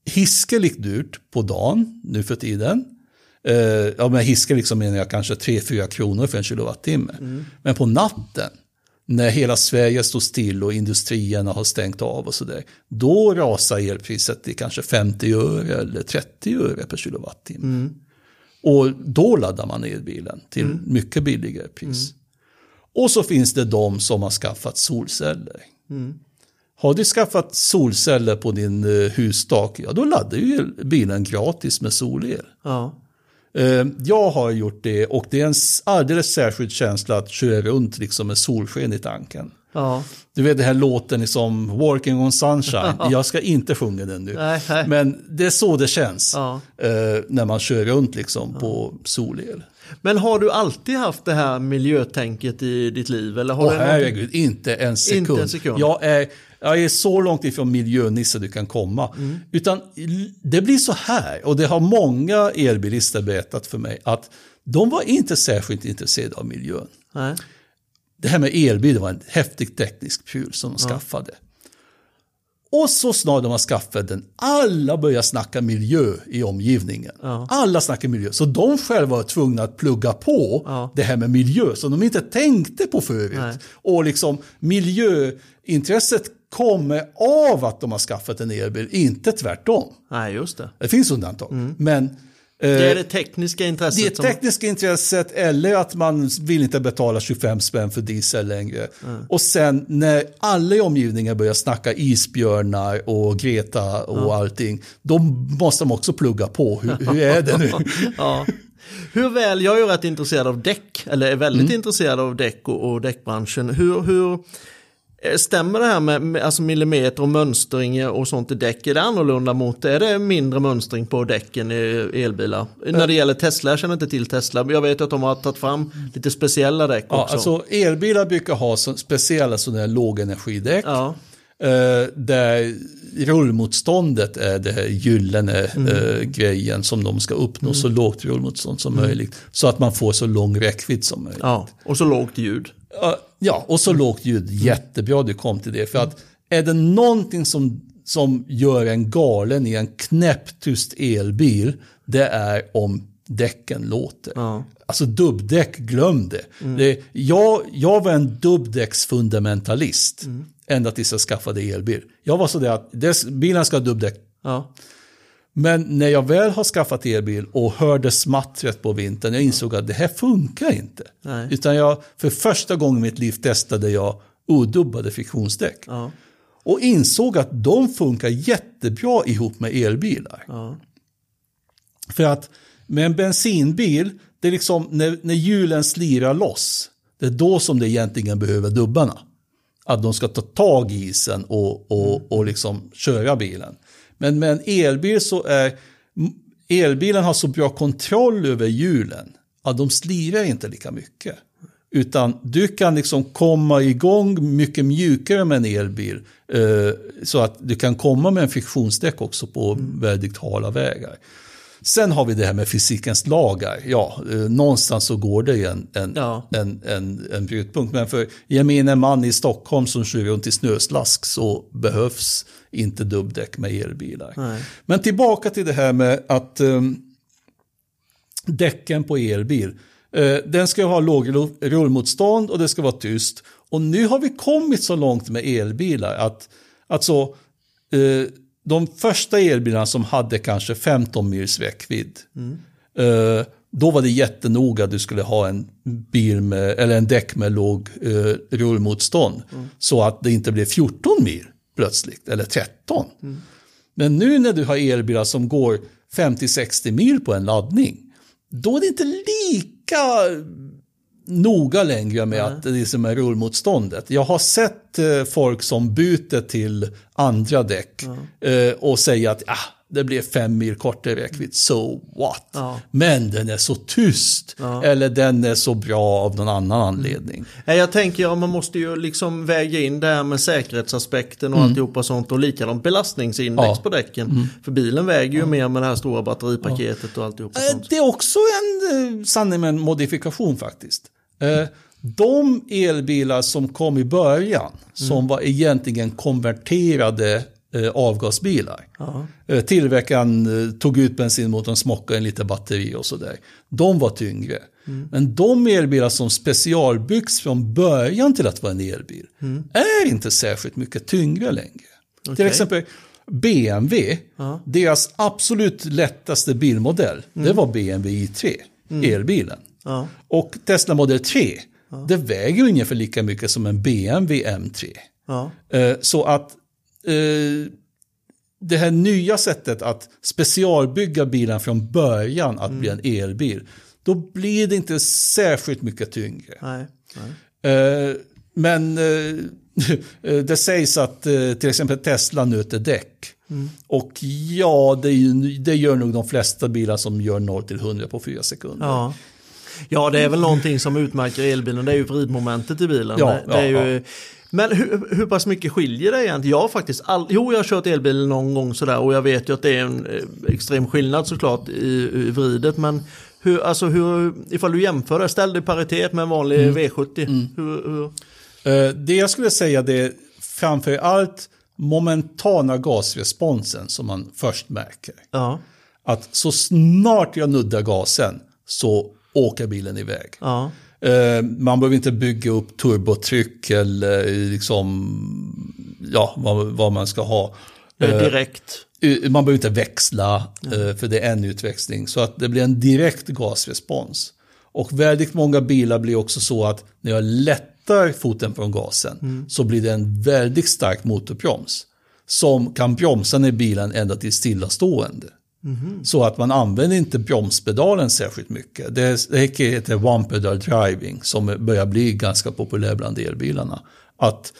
hiskeligt dyrt på dagen nu för tiden. Uh, ja, men hiskeligt liksom menar jag kanske 3-4 kronor för en kilowattimme. Mm. Men på natten, när hela Sverige står still och industrierna har stängt av och sådär, då rasar elpriset till kanske 50 öre eller 30 öre per kilowattimme. Mm. Och då laddar man elbilen till mm. mycket billigare pris. Och så finns det de som har skaffat solceller. Mm. Har du skaffat solceller på din eh, hustak, ja då laddar ju bilen gratis med solel. Ja. Eh, jag har gjort det och det är en alldeles särskild känsla att köra runt liksom med solsken i tanken. Ja. Du vet den här låten liksom, Walking on Sunshine. Ja. Jag ska inte sjunga den nu. Nej, nej. Men det är så det känns ja. eh, när man kör runt liksom på solel. Men har du alltid haft det här miljötänket i ditt liv? Eller har Åh, herregud, inte en sekund. Inte en sekund. Jag, är, jag är så långt ifrån miljönisse du kan komma. Mm. Utan det blir så här, och det har många elbilister berättat för mig, att de var inte särskilt intresserade av miljön. Nej. Det här med elbil var en häftig teknisk pryl som de ja. skaffade. Och så snart de har skaffat den, alla börjar snacka miljö i omgivningen. Ja. Alla snackar miljö. Så de själva var tvungna att plugga på ja. det här med miljö som de inte tänkte på förut. Nej. Och liksom miljöintresset kommer av att de har skaffat en elbil, inte tvärtom. Nej, just det. Det finns undantag. Mm. Men det är eh, det tekniska intresset? Det är som... tekniska intresset eller att man vill inte betala 25 spänn för diesel längre. Mm. Och sen när alla i omgivningen börjar snacka isbjörnar och Greta och ja. allting, då måste de också plugga på. Hur, hur är det nu? ja. Hur väl, jag är ju rätt intresserad av däck, eller är väldigt mm. intresserad av däck och, och däckbranschen. Hur, hur stämmer det här med alltså millimeter och mönstring och sånt i däck? Är det annorlunda mot, är det mindre mönstring på däcken i elbilar? Mm. När det gäller Tesla, jag känner inte till Tesla, men jag vet att de har tagit fram lite speciella däck ja, också. Alltså elbilar brukar ha så, speciella sådana här lågenergidäck. Ja. Eh, där rullmotståndet är det här gyllene mm. eh, grejen som de ska uppnå, mm. så lågt rullmotstånd som mm. möjligt. Så att man får så lång räckvidd som möjligt. Ja, och så lågt ljud. Ja, och så lågt ljud. Jättebra du kom till det. För att är det någonting som, som gör en galen i en knäpptyst elbil, det är om däcken låter. Ja. Alltså dubbdäck, glöm det. det jag, jag var en dubbdäcksfundamentalist. Ända tills jag skaffade elbil. Jag var sådär att bilen ska ha dubbdäck. Ja. Men när jag väl har skaffat elbil och hörde smattret på vintern, jag insåg att det här funkar inte. Nej. Utan jag, för första gången i mitt liv testade jag odubbade friktionsdäck. Ja. Och insåg att de funkar jättebra ihop med elbilar. Ja. För att med en bensinbil, det är liksom när, när hjulen slirar loss, det är då som det egentligen behöver dubbarna. Att de ska ta tag i isen och, och, och liksom köra bilen. Men med en elbil så är elbilen har så bra kontroll över hjulen att de slirar inte lika mycket. Utan du kan liksom komma igång mycket mjukare med en elbil. Eh, så att du kan komma med en friktionsdäck också på väldigt hala vägar. Sen har vi det här med fysikens lagar. Ja, eh, någonstans så går det en, en, Ja. en, en, en brytpunkt. Men för gemene man i Stockholm som kör runt i snöslask så behövs inte dubbdäck med elbilar. Nej. Men tillbaka till det här med att um, däcken på elbil. Eh, den ska ha låg ru- rullmotstånd och det ska vara tyst. Och nu har vi kommit så långt med elbilar att alltså, eh, de första elbilarna som hade kanske 15 mils räckvidd. Eh, då var det jättenoga att du skulle ha en bil med, eller en däck med låg eh, rullmotstånd. Så att det inte blev 14 mil plötsligt, eller 13. Men nu när du har elbilar som går 50-60 mil på en laddning, då är det inte lika noga längre med att det är som är rullmotståndet. Jag har sett eh, folk som byter till andra däck eh, och säger att ah, det blir fem mil kortare räckvidd, so what? Ja. Men den är så tyst, eller den är så bra av någon annan anledning. Nej, Jag tänker att man måste ju liksom väga in det här med säkerhetsaspekten och alltihopa sånt och likadant belastningsindex Ja. på däcken. För bilen väger ju mer med det här stora batteripaketet och alltihopa Eh, sånt. Det är också en eh, sanning med en modifikation faktiskt. Eh, de elbilar som kom i början, som var egentligen konverterade avgasbilar. Eh, tillverkaren eh, tog ut bensinmotorn, smockade en lite batteri och sådär. De var tyngre. Men de elbilar som specialbyggs från början till att vara en elbil är inte särskilt mycket tyngre längre. Till Okej. exempel BMW, deras absolut lättaste bilmodell, det var BMW i3, elbilen. Ja. Och Tesla Model 3, det väger ungefär lika mycket som en BMW M3. Ja. Eh, Så att eh, det här nya sättet att specialbygga bilen från början att bli en elbil, då blir det inte särskilt mycket tyngre. Nej. Nej. Eh, Men eh, det sägs att eh, till exempel Tesla nöter däck. Och ja, det, det gör nog de flesta bilar som gör 0 till 100 på 4 sekunder. Ja. ja, det är väl någonting som utmärker elbilen. Det är ju vridmomentet i bilen. Ja, det, det är ja, ju, Men hur, hur pass mycket skiljer det egentligen? Jag har faktiskt all, jo, jag har kört elbil någon gång sådär och jag vet ju att det är en eh, extrem skillnad såklart i, i vridet. Men hur, alltså hur, ifall du jämför det, ställ det i paritet med en vanlig V70. Hur, hur, Eh, Det jag skulle säga det är framför allt momentana gasresponsen som man först märker. ja, Att så snart jag nuddar gasen så åker bilen iväg. ja, Man behöver inte bygga upp turbotryck eller liksom, ja, vad, vad man ska ha. Eh, direkt. Eh, Man behöver inte växla, eh, för det är en utväxling. Så att det blir en direkt gasrespons. Och väldigt många bilar blir också så att när jag lättar foten från gasen så blir det en väldigt stark motorbroms. Som kan bromsa ner bilen ända till stillastående. Så att man använder inte bromspedalen särskilt mycket. Det, det heter one pedal driving som börjar bli ganska populär bland elbilarna. Att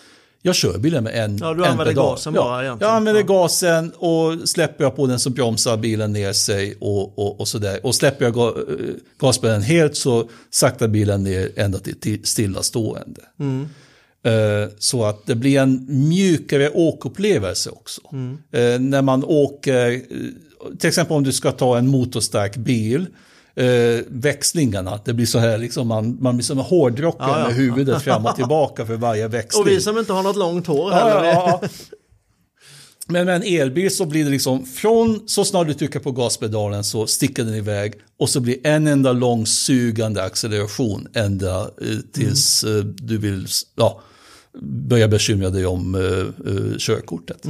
jag kör bilen med en Ja, du en pedal. gasen ja, bara egentligen. Jag använder Ja. gasen och släpper jag på den så bromsar bilen ner sig och, och, och sådär. Och släpper jag ga, eh, gaspedalen helt så saktar bilen ner ända till, till stillastående. Mm. Eh, Så att det blir en mjukare åkupplevelse också. Mm. Eh, När man åker, till exempel om du ska ta en motorstark bil, eh, växlingarna, det blir så här liksom, man, man blir som en hårdrockare Ja, ja. med huvudet fram och tillbaka för varje växling. Och vi som inte har något långt hår heller. ja. Men med en elbil så blir det liksom från så snart du trycker på gaspedalen så sticker den iväg och så blir en enda lång sugande acceleration ända eh, tills eh, du vill ja, börja bekymra dig om eh, eh, körkortet.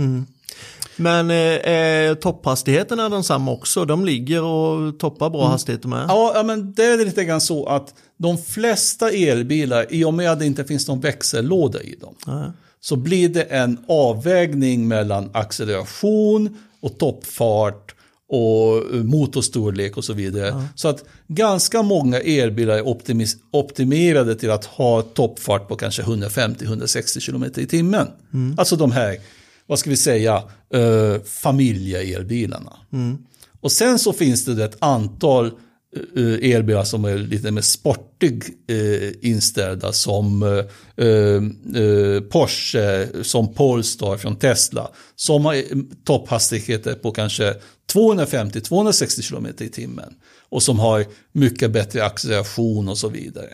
Men eh, är topphastigheterna densamma också? De ligger och toppar bra hastigheter med? Ja, men det är lite grann så att de flesta elbilar, i och med att det inte finns någon växellåda i dem, Ja. så blir det en avvägning mellan acceleration och toppfart och eh, motorstorlek och så vidare. Så att ganska många elbilar är optimis- optimerade till att ha toppfart på kanske 150-160 km i timmen. Alltså de här, vad ska vi säga, uh, familjeelbilarna. Och sen så finns det ett antal eh, elbilar som är lite mer sportig eh, inställda som eh, eh, Porsche, som Polestar från Tesla. Som har eh, topphastigheter på kanske 250-260 km i timmen. Och som har mycket bättre acceleration och så vidare.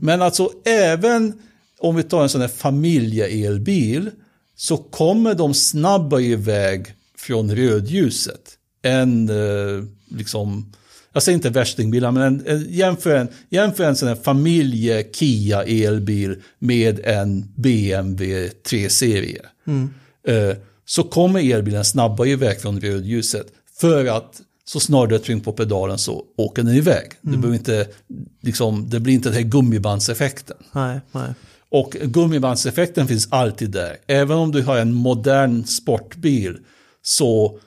Men alltså även om vi tar en sån här familjeelbil så kommer de snabbare iväg från rödljuset än eh, liksom, jag säger inte värstingbilar, men en, en, jämför, en, jämför en sån här familje Kia elbil med en BMW 3-serie. Eh, så kommer elbilen snabbare iväg från rödljuset för att så snart du tryckt på pedalen så åker den iväg. Du behöver inte, liksom, det blir inte den här gummibandseffekten. Nej, nej. Och gummibandseffekten finns alltid där. Även om du har en modern sportbil så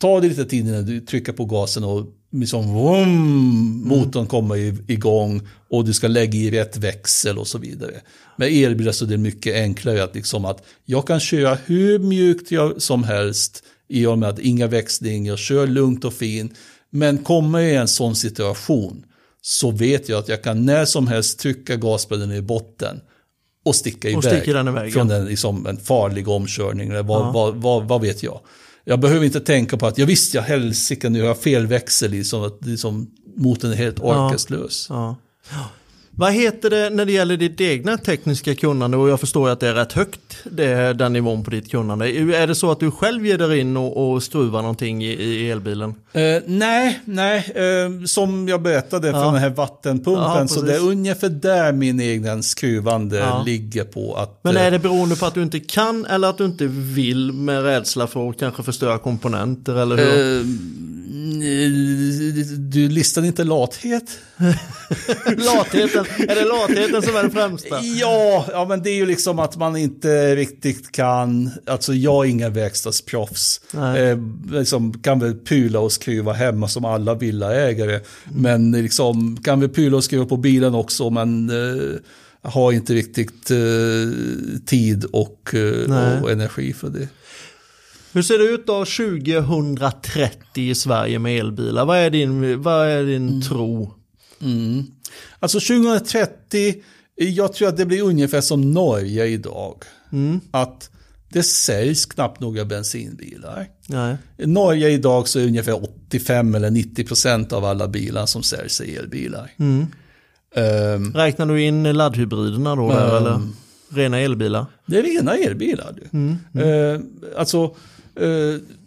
tar det lite tid innan du trycker på gasen och liksom vroom, motorn kommer igång och du ska lägga i rätt växel och så vidare. Med elbilar så är det mycket enklare att, liksom att jag kan köra hur mjukt jag som helst i och med att inga växling, jag kör lugnt och fint. Men kommer jag i en sån situation så vet jag att jag kan när som helst trycka gaspedalen i botten och sticka iväg. sticker den iväg, från ja. den, liksom, en farlig omkörning eller vad, vad, vad, vad vet jag. Jag behöver inte tänka på att jag visste jag helsike nu har jag fel växel så att liksom, motorn är helt orkeslös. Ja. Vad heter det när det gäller ditt egna tekniska kunnande och jag förstår att det är rätt högt det den nivån på ditt kunnande. Är det så att du själv ger dig in och, och skruvar någonting i, i elbilen? Eh, nej, nej. Eh, som jag berättade från den här vattenpumpen Ja, så det är ungefär där min egen skruvande Ja. ligger på. Att, Men eh, är det beroende på att du inte kan eller att du inte vill med rädsla för att kanske förstöra komponenter eller hur? eh, du listade inte lathet? latheten, är det latheten som är det främsta? Ja, ja, men det är ju liksom att man inte riktigt kan, alltså jag är ingen verkstadsproffs. Eh, liksom, kan väl pyla och skruva hemma som alla villaägare. Men liksom, kan väl pyla och skruva på bilen också, men eh, har inte riktigt eh, tid och, eh, och energi för det. Hur ser det ut då 2030 i Sverige med elbilar? Vad är din, vad är din tro? Mm. Alltså 2030, jag tror att det blir ungefär som Norge idag. Att det säljs knappt några bensinbilar. Nej. I Norge idag så är ungefär 85 eller 90 procent av alla bilar som säljs elbilar. Ehm, Räknar du in laddhybriderna då där, Mm. eller rena elbilar? det är rena elbilar. Du. Ehm, alltså, eh,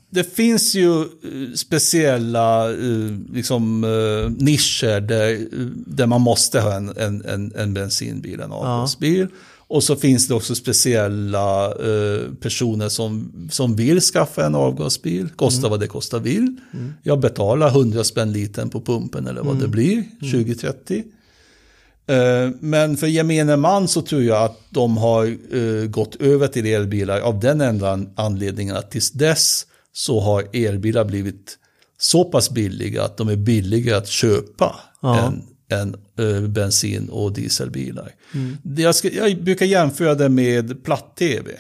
det finns ju eh, speciella eh, liksom, eh, nischer där, eh, där man måste ha en, en, en, en bensinbil, en avgasbil. Och så finns det också speciella eh, personer som, som vill skaffa en avgasbil, kosta vad det kostar vill. Jag betalar 100 spänn liten på pumpen eller vad det blir, 2030. Eh, Men för gemene man så tror jag att de har eh, gått över till elbilar av den enda anledningen att tills dess så har elbilar blivit så pass billiga att de är billiga att köpa Ja. än, än eh, bensin och dieselbilar. Det Jag, ska, jag brukar jämföra det med platt-tv.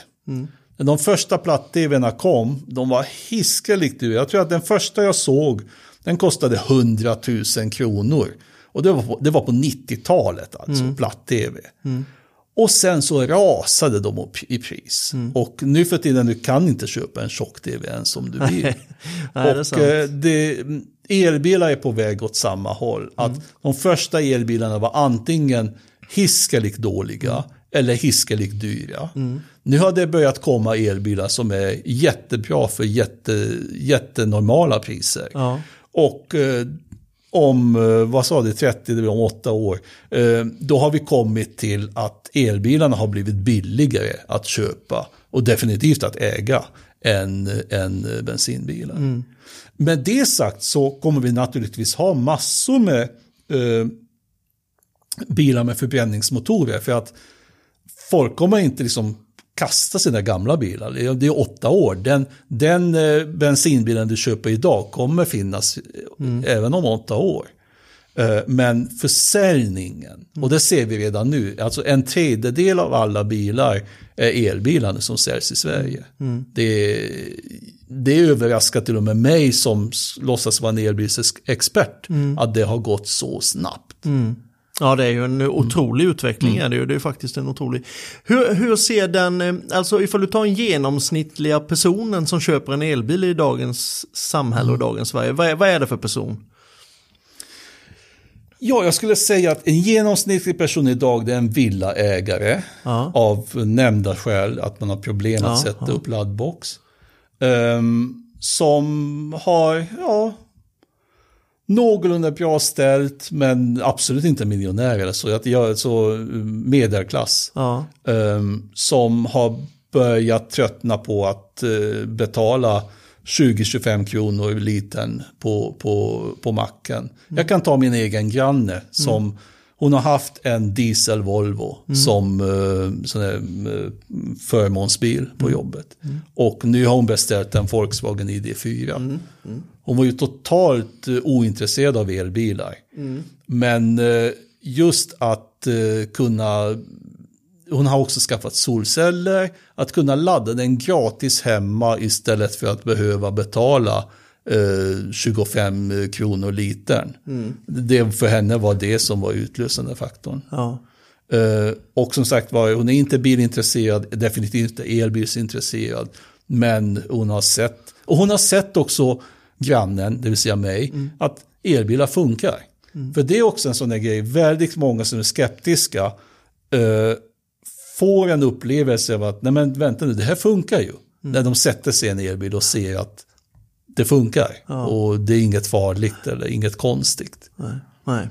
När de första platt-tvna kom, de var hiskeligt dyra. Jag tror att den första jag såg, den kostade 100 000 kronor. Och det var på, det var på 90-talet alltså, platt-tv. Och sen så rasade de upp i pris. Och nu för tiden, du kan inte köpa en tjock-tv ens om du vill. Nej, det och sant. eh, det, elbilar är på väg åt samma håll. Att de första elbilarna var antingen hiskeligt dåliga eller hiskeligt dyra. Nu har det börjat komma elbilar som är jättebra för jätte, jättenormala priser. Ja. Och eh, om, eh, vad sa du, 30, det blir om åtta år, eh, då har vi kommit till att elbilarna har blivit billigare att köpa och definitivt att äga än, än bensinbilar. Med det sagt så kommer vi naturligtvis ha massor med eh, bilar med förbränningsmotorer för att folk kommer inte liksom kasta sina gamla bilar. Det är- åtta år. Den, den eh, bensinbilen du köper idag kommer finnas eh, även om åtta år. Eh, Men försäljningen, och det ser vi redan nu, alltså en tredjedel av alla bilar är elbilar som säljs i Sverige. Det, det överraskar till och med mig som låtsas vara en elbilsexpert att det har gått så snabbt. Ja, det är ju en otrolig utveckling. Är det, ju. det är ju faktiskt en otrolig. Hur, hur ser den, eh, alltså ifall du tar en genomsnittliga personen som köper en elbil i dagens samhälle och dagens Sverige. Vad är, vad är det för person? Ja, jag skulle säga att en genomsnittlig person idag det är en villaägare Ja. av nämnda skäl, att man har problem att Ja, sätta upp laddbox. Ehm, som har, ja, någorlunda bra ställt, men absolut inte miljonär eller så. Jag är så eh, medelklass. Ja, Ehm, som har börjat tröttna på att eh, betala 20-25 kronor litern på, på, på macken. Jag kan ta min egen granne som hon har haft en diesel Volvo som uh, sån här, eh, förmånsbil på jobbet. Och nu har hon beställt en Volkswagen ID4. Hon var ju totalt eh, ointresserad av elbilar. Men eh, just att eh, kunna hon har också skaffat solceller, att kunna ladda den gratis hemma istället för att behöva betala eh, 25 kronor litern. Det för henne var det som var utlösande faktorn. ja, och som sagt var, hon är inte bilintresserad, definitivt inte elbilsintresserad. Men hon har sett, och hon har sett också grannen, det vill säga mig, att elbilar funkar. För det är också en sån där grej, väldigt många som är skeptiska eh, får en upplevelse av att, nej men vänta nu, det här funkar ju. När de sätter sig i en elbil och ser att det funkar. Och det är inget farligt eller inget konstigt. nej, nej.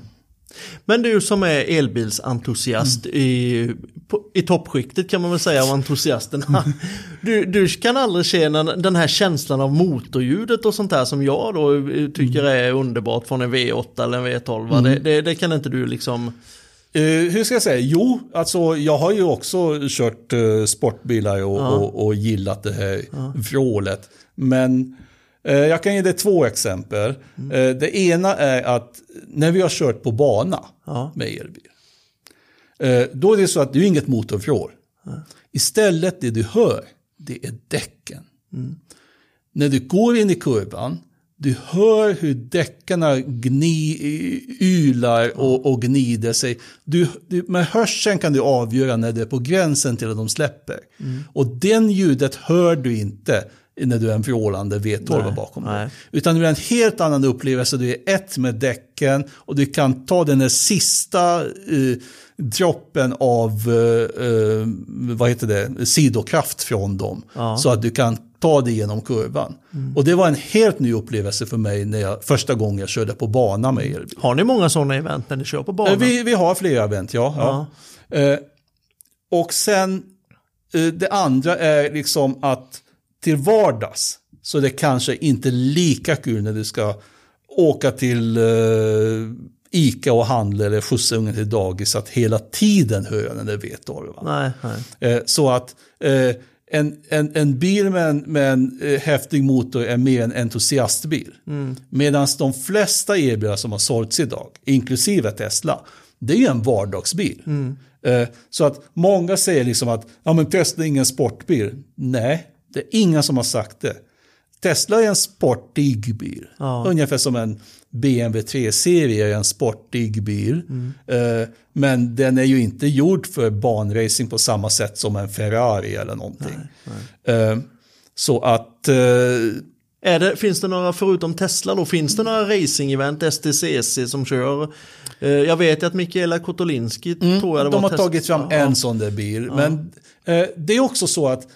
Men du som är elbilsentusiast i, på, i toppskiktet kan man väl säga av entusiasterna. Du, du kan aldrig känna den här känslan av motorljudet och sånt där som jag då tycker är underbart från en V8 eller en V12. va? Det, det, det kan inte du liksom... Eh, hur ska jag säga? Jo, alltså jag har ju också kört eh, sportbilar och, och, och gillat det här vrålet. Men jag kan ge dig två exempel. Eh, det ena är att när vi har kört på bana Ja. med elbil. Eh, då är det så att det är inget motorvrål. Istället det du hör, det är däcken. När du går in i kurvan, du hör hur däckarna gni, ylar och, och gnider sig. Du, du, med hörseln kan du avgöra när det är på gränsen till att de släpper. Och den ljudet hör du inte när du är en vrålande V12 Nej, bakom nej. dig. Utan du är en helt annan upplevelse. Du är ett med däcken och du kan ta den där sista eh, droppen av eh, eh, vad heter det, sidokraft från dem. Ja. Så att du kan ta dig genom kurvan. Och det var en helt ny upplevelse för mig när jag, första gången jag körde på bana med elbil. Har ni många sådana event när ni kör på Eh, banan? Vi, vi har flera event, ja. ja. Eh, och sen eh, det andra är liksom att till vardags så det kanske inte lika kul när du ska åka till eh, Ica och handla eller skjutsa ungen till dagis att hela tiden höra den där V12. Nej, nej. Eh, så att eh, en, en, en bil med en, med en eh, häftig motor är mer en entusiastbil. Medan de flesta elbilar som har sålts idag, inklusive Tesla, det är ju en vardagsbil. Eh, så att många säger liksom att ja, men Tesla är ingen sportbil. Nej, det är ingen som har sagt det. Tesla är en sportig bil. Ja. Ungefär som en BMW 3-serie är en sportig bil. Eh, men den är ju inte gjord för banracing på samma sätt som en Ferrari eller någonting. Eh, så att eh, Är det, finns det några, förutom Tesla då, finns det några racing-event, STCC som kör? Eh, jag vet att Mikaela Kotolinski Mm, tror jag det de var har Tesla. tagit fram Ja. en sån där bil. Men eh, det är också så att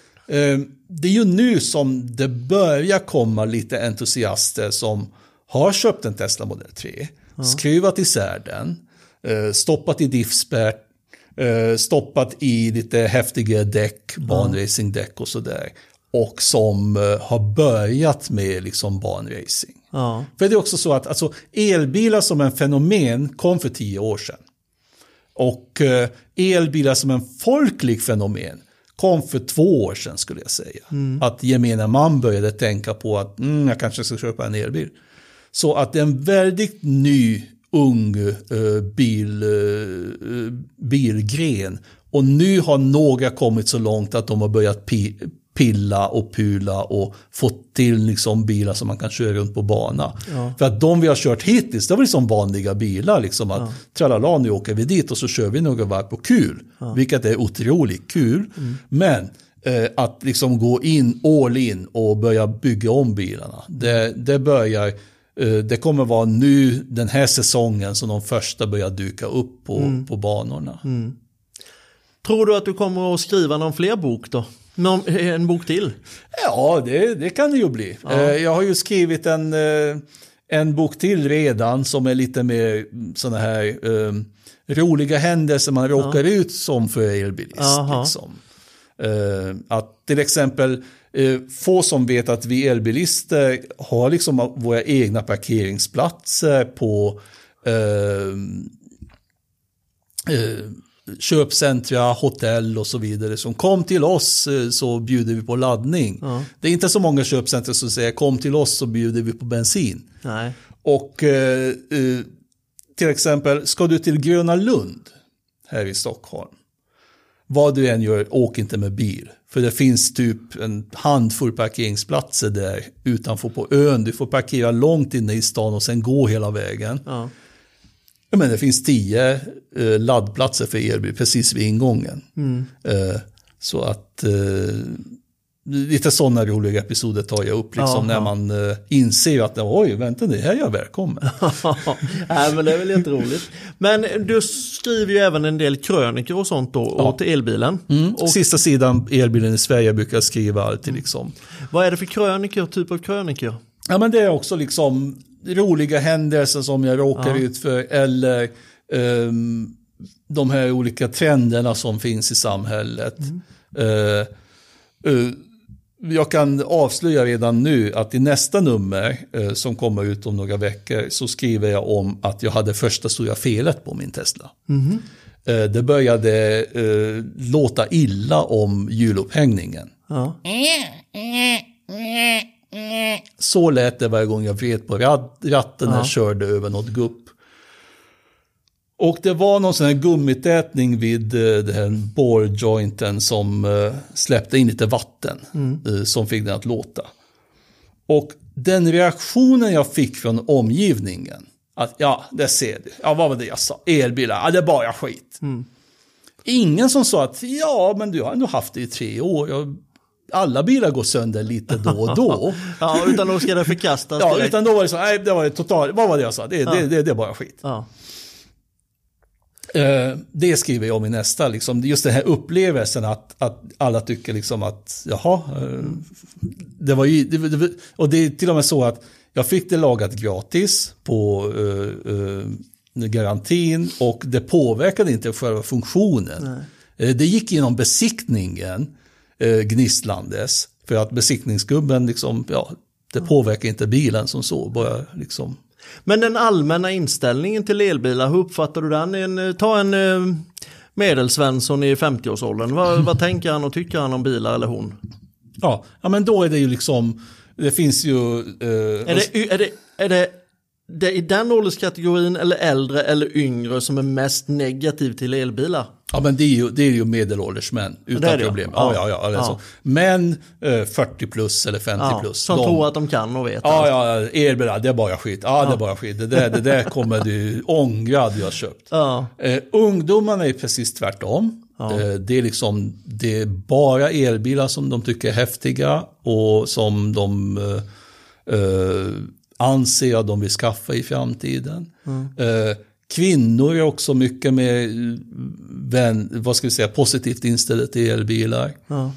det är ju nu som det börjar komma lite entusiaster som har köpt en Tesla Model 3, skruvat isär den, eh, stoppat i diffspärr, eh, stoppat i lite häftiga däck, banracingdäck och sådär. Och som eh, har börjat med liksom banracing. Ja. För det är också så att alltså, elbilar som en fenomen kom för tio år sedan. Och eh, elbilar som en folklig fenomen kom för två år sedan skulle jag säga. Att gemene man började tänka på att mm, jag kanske ska köpa en elbil. Så att det är en väldigt ny, ung eh, bil, eh, bilgren. Och nu har några kommit så långt att de har börjat pilla och pula och fått till liksom bilar som man kan köra runt på bana. För att de vi har kört hittills, det var liksom vanliga bilar. Liksom att tralala, nu åker vi dit och så kör vi några varv på kul. Vilket är otroligt kul. Men eh, att liksom gå in all in och börja bygga om bilarna. Det, det börjar, eh, det kommer vara nu den här säsongen som de första börjar dyka upp på, på banorna. Tror du att du kommer att skriva någon fler bok då? Någon, en bok till? Ja, det, det kan det ju bli. Eh, Jag har ju skrivit en, eh, en bok till redan som är lite mer sådana här eh, roliga händelser man råkar ut som för elbilist. Liksom. Eh, Att till exempel eh, få som vet att vi elbilister har liksom våra egna parkeringsplatser på eh, köpcentra, hotell och så vidare som kom till oss eh, så bjuder vi på laddning. Det är inte så många köpcentra som säger kom till oss så bjuder vi på bensin. Nej. Och eh, eh, till exempel, ska du till Gröna Lund här i Stockholm, vad du än gör, åk inte med bil. För det finns typ en handfull parkeringsplatser där utanför på ön. Du får parkera långt inne i stan och sen gå hela vägen. Ja. Ja, men det finns tio eh, laddplatser för elbil precis vid ingången. Mm. Eh, så att eh, lite sådana roliga episoder tar jag upp liksom, Jaha. när man eh, inser att oj, vänta nu, här är jag välkommen. Nej, men det är väl jätteroligt. Men du skriver ju även en del krönikor och sånt då, Ja. åt elbilen. Mm. Och Sista sidan elbilen i Sverige brukar jag skriva alltid liksom. vad är det för krönikor, typ av krönikor? Ja, men det är också liksom roliga händelser som jag råkar Ja. ut för eller ehm, de här olika trenderna som finns i samhället. Eh, eh, jag kan avslöja redan nu att i nästa nummer eh, som kommer ut om några veckor så skriver jag om att jag hade första stora felet på min Tesla. Eh, det började eh, låta illa om hjulupphängningen. Ja. Så lät det varje gång jag vred på ratten när jag Ja. körde över något gupp. Och det var någon sån här gummitätning vid eh, den här borrjointen som eh, släppte in lite vatten eh, som fick den att låta. Och den reaktionen jag fick från omgivningen, att ja, det ser du, ja vad var det jag sa, elbilar, ja det är bara skit. Ingen som sa att ja, men du har ändå haft det i tre år, alla bilar går sönder lite då och då. ja, utan då ska det förkastas Ja, direkt. utan då var det så, nej, det var det totalt, vad var det jag sa? Det, det, det, det är bara skit. Ja. Eh, det skriver jag om i nästa, liksom, just den här upplevelsen att, att alla tycker liksom att, jaha, eh, det var ju, det, det, och det är till och med så att jag fick det lagat gratis på eh, eh, garantin och det påverkade inte själva funktionen. Eh, det gick genom besiktningen eh, gnisslandes, för att besiktningsgubben liksom, ja, det påverkar inte bilen som så, bara liksom Men den allmänna inställningen till elbilar, hur uppfattar du den? En, eh, ta en eh, medelsvensson i 50-årsåldern. Vad, vad tänker han och tycker han om bilar eller hon? Ja, ja, men då är det ju liksom, det finns ju... Eh, Är det, är det, är det, det i den ålderskategorin eller äldre eller yngre som är mest negativ till elbilar? Ja, men det är ju, det är ju medelålders män, utan det problem. ja. Ja, ja, ja. Ja. Men eh, 40 plus eller 50 Ja, plus. som de- tror att de kan och vet. Ja, ja, elbilar, det är bara skit. Ja, det är bara skit. Det där, det där kommer du ångra att du har köpt. Ja. Eh, ungdomarna är precis tvärtom. Eh, det, är liksom, det är bara elbilar som de tycker är häftiga och som de eh, anser jag de vill skaffa i framtiden. Eh, kvinnor är också mycket mer vän, vad ska vi säga, positivt inställda till elbilar. Ja.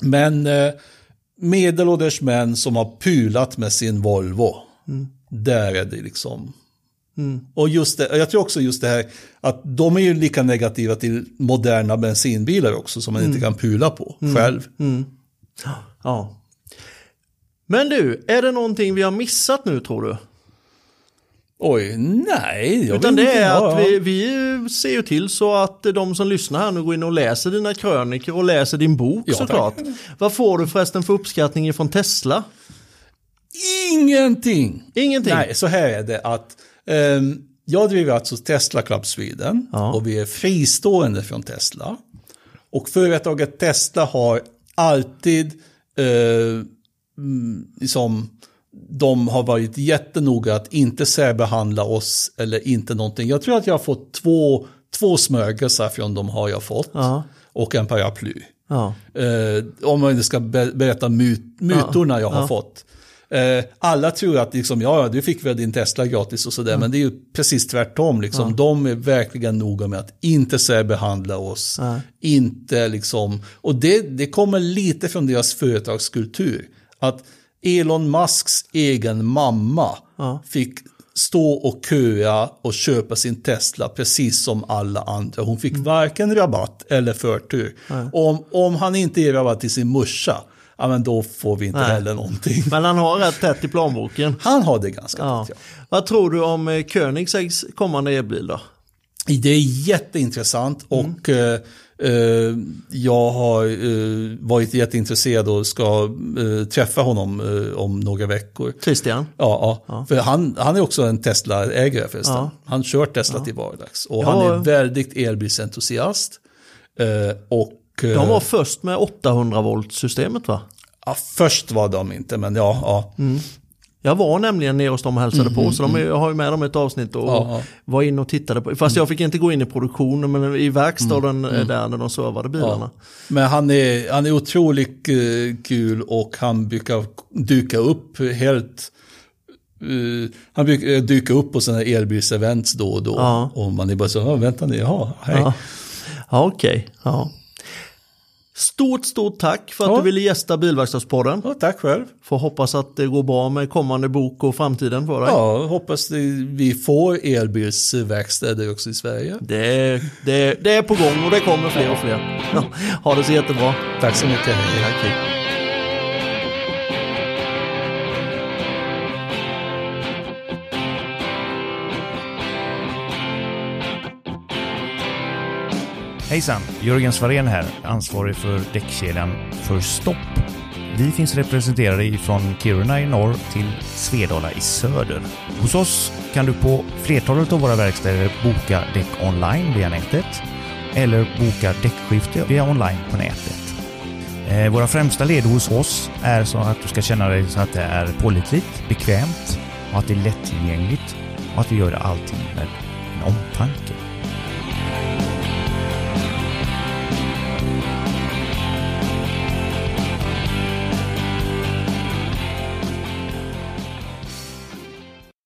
Men eh, medelålders män som har pulat med sin Volvo, där är det liksom... Och just det, jag tror också just det här att de är ju lika negativa till moderna bensinbilar också som man inte kan pula på själv. ja. Men du, är det någonting vi har missat nu tror du? Oj, nej. Jag Utan det är att vi, vi ser ju till så att de som lyssnar här nu går in och läser dina krönikor och läser din bok Ja, såklart. Vad får du förresten för uppskattning från Tesla? Ingenting. Ingenting? Nej, så här är det att ehm, jag driver alltså Tesla Club Sweden Ja. och vi är fristående från Tesla. Och företaget Tesla har alltid eh, mm, liksom, de har varit jättenoga att inte särbehandla oss eller inte någonting. Jag tror att jag har fått två, två smörgåsar från dem har jag fått. Ja. Och en paraply. Ja. Eh, om man ska be berätta myt, mytorna jag har fått. Eh, alla tror att liksom, ja, du fick väl din Tesla gratis och sådär, men det är ju precis tvärtom. Liksom. De är verkligen noga med att inte särbehandla oss. Inte liksom, och det, det kommer lite från deras företagskultur. Att Elon Musks egen mamma fick stå och köa och köpa sin Tesla precis som alla andra. Hon fick varken rabatt eller förtur. Om, om han inte ger rabatt till sin morsa, ja, men då får vi inte Nej. heller någonting. Men han har rätt tätt i plånboken. Han har det ganska Ja. tätt, ja. Vad tror du om eh, Koenigseggs kommande elbil då? Det är jätteintressant och eh, eh, jag har eh, varit jätteintresserad och ska eh, träffa honom eh, om några veckor. Christian? Ja, ja. för han, han är också en Tesla-ägare förresten. Ja. Han kör Tesla till vardags. Och Ja. han är väldigt elbilsentusiast. Eh, och, eh, De var först med 800 volt systemet va? ja, först var de inte, men ja. ja. Jag var nämligen nere hos dem och hälsade på, så de är, jag har ju med dem ett avsnitt och Ja, ja. var inne och tittade på. Fast jag fick inte gå in i produktionen, men i verkstaden eh, där när de servade bilarna. Men han är, han är otroligt eh, kul och han brukar dyka upp helt... eh, han brukar dyka upp på sådana här elbilsevents då och då. Ja. Och man är bara så, "Ja, vänta nu, jaha, hej. Ja, ja okej. Ja. Stort, stort tack för att Ja. du ville gästa Bilverkstadspodden. Ja, tack själv. Får hoppas att det går bra med kommande bok och framtiden för dig. Ja, hoppas vi får elbilsverkstäder också i Sverige. Det, det, det är på gång och det kommer fler och fler. Ja, ha det så jättebra. Tack så mycket. Hej. Tack, hej. Hejsan! Jörgen Svarén här, ansvarig för däckkedjan för stopp. Vi finns representerade från Kiruna i norr till Svedala i söder. Hos oss kan du på flertalet av våra verkstäder boka däck online via nätet eller boka däckskifte via online på nätet. Eh, våra främsta led hos oss är så att du ska känna dig så att det är pålitligt, bekvämt och att det är lättillgängligt och att vi gör allting med en omtanke.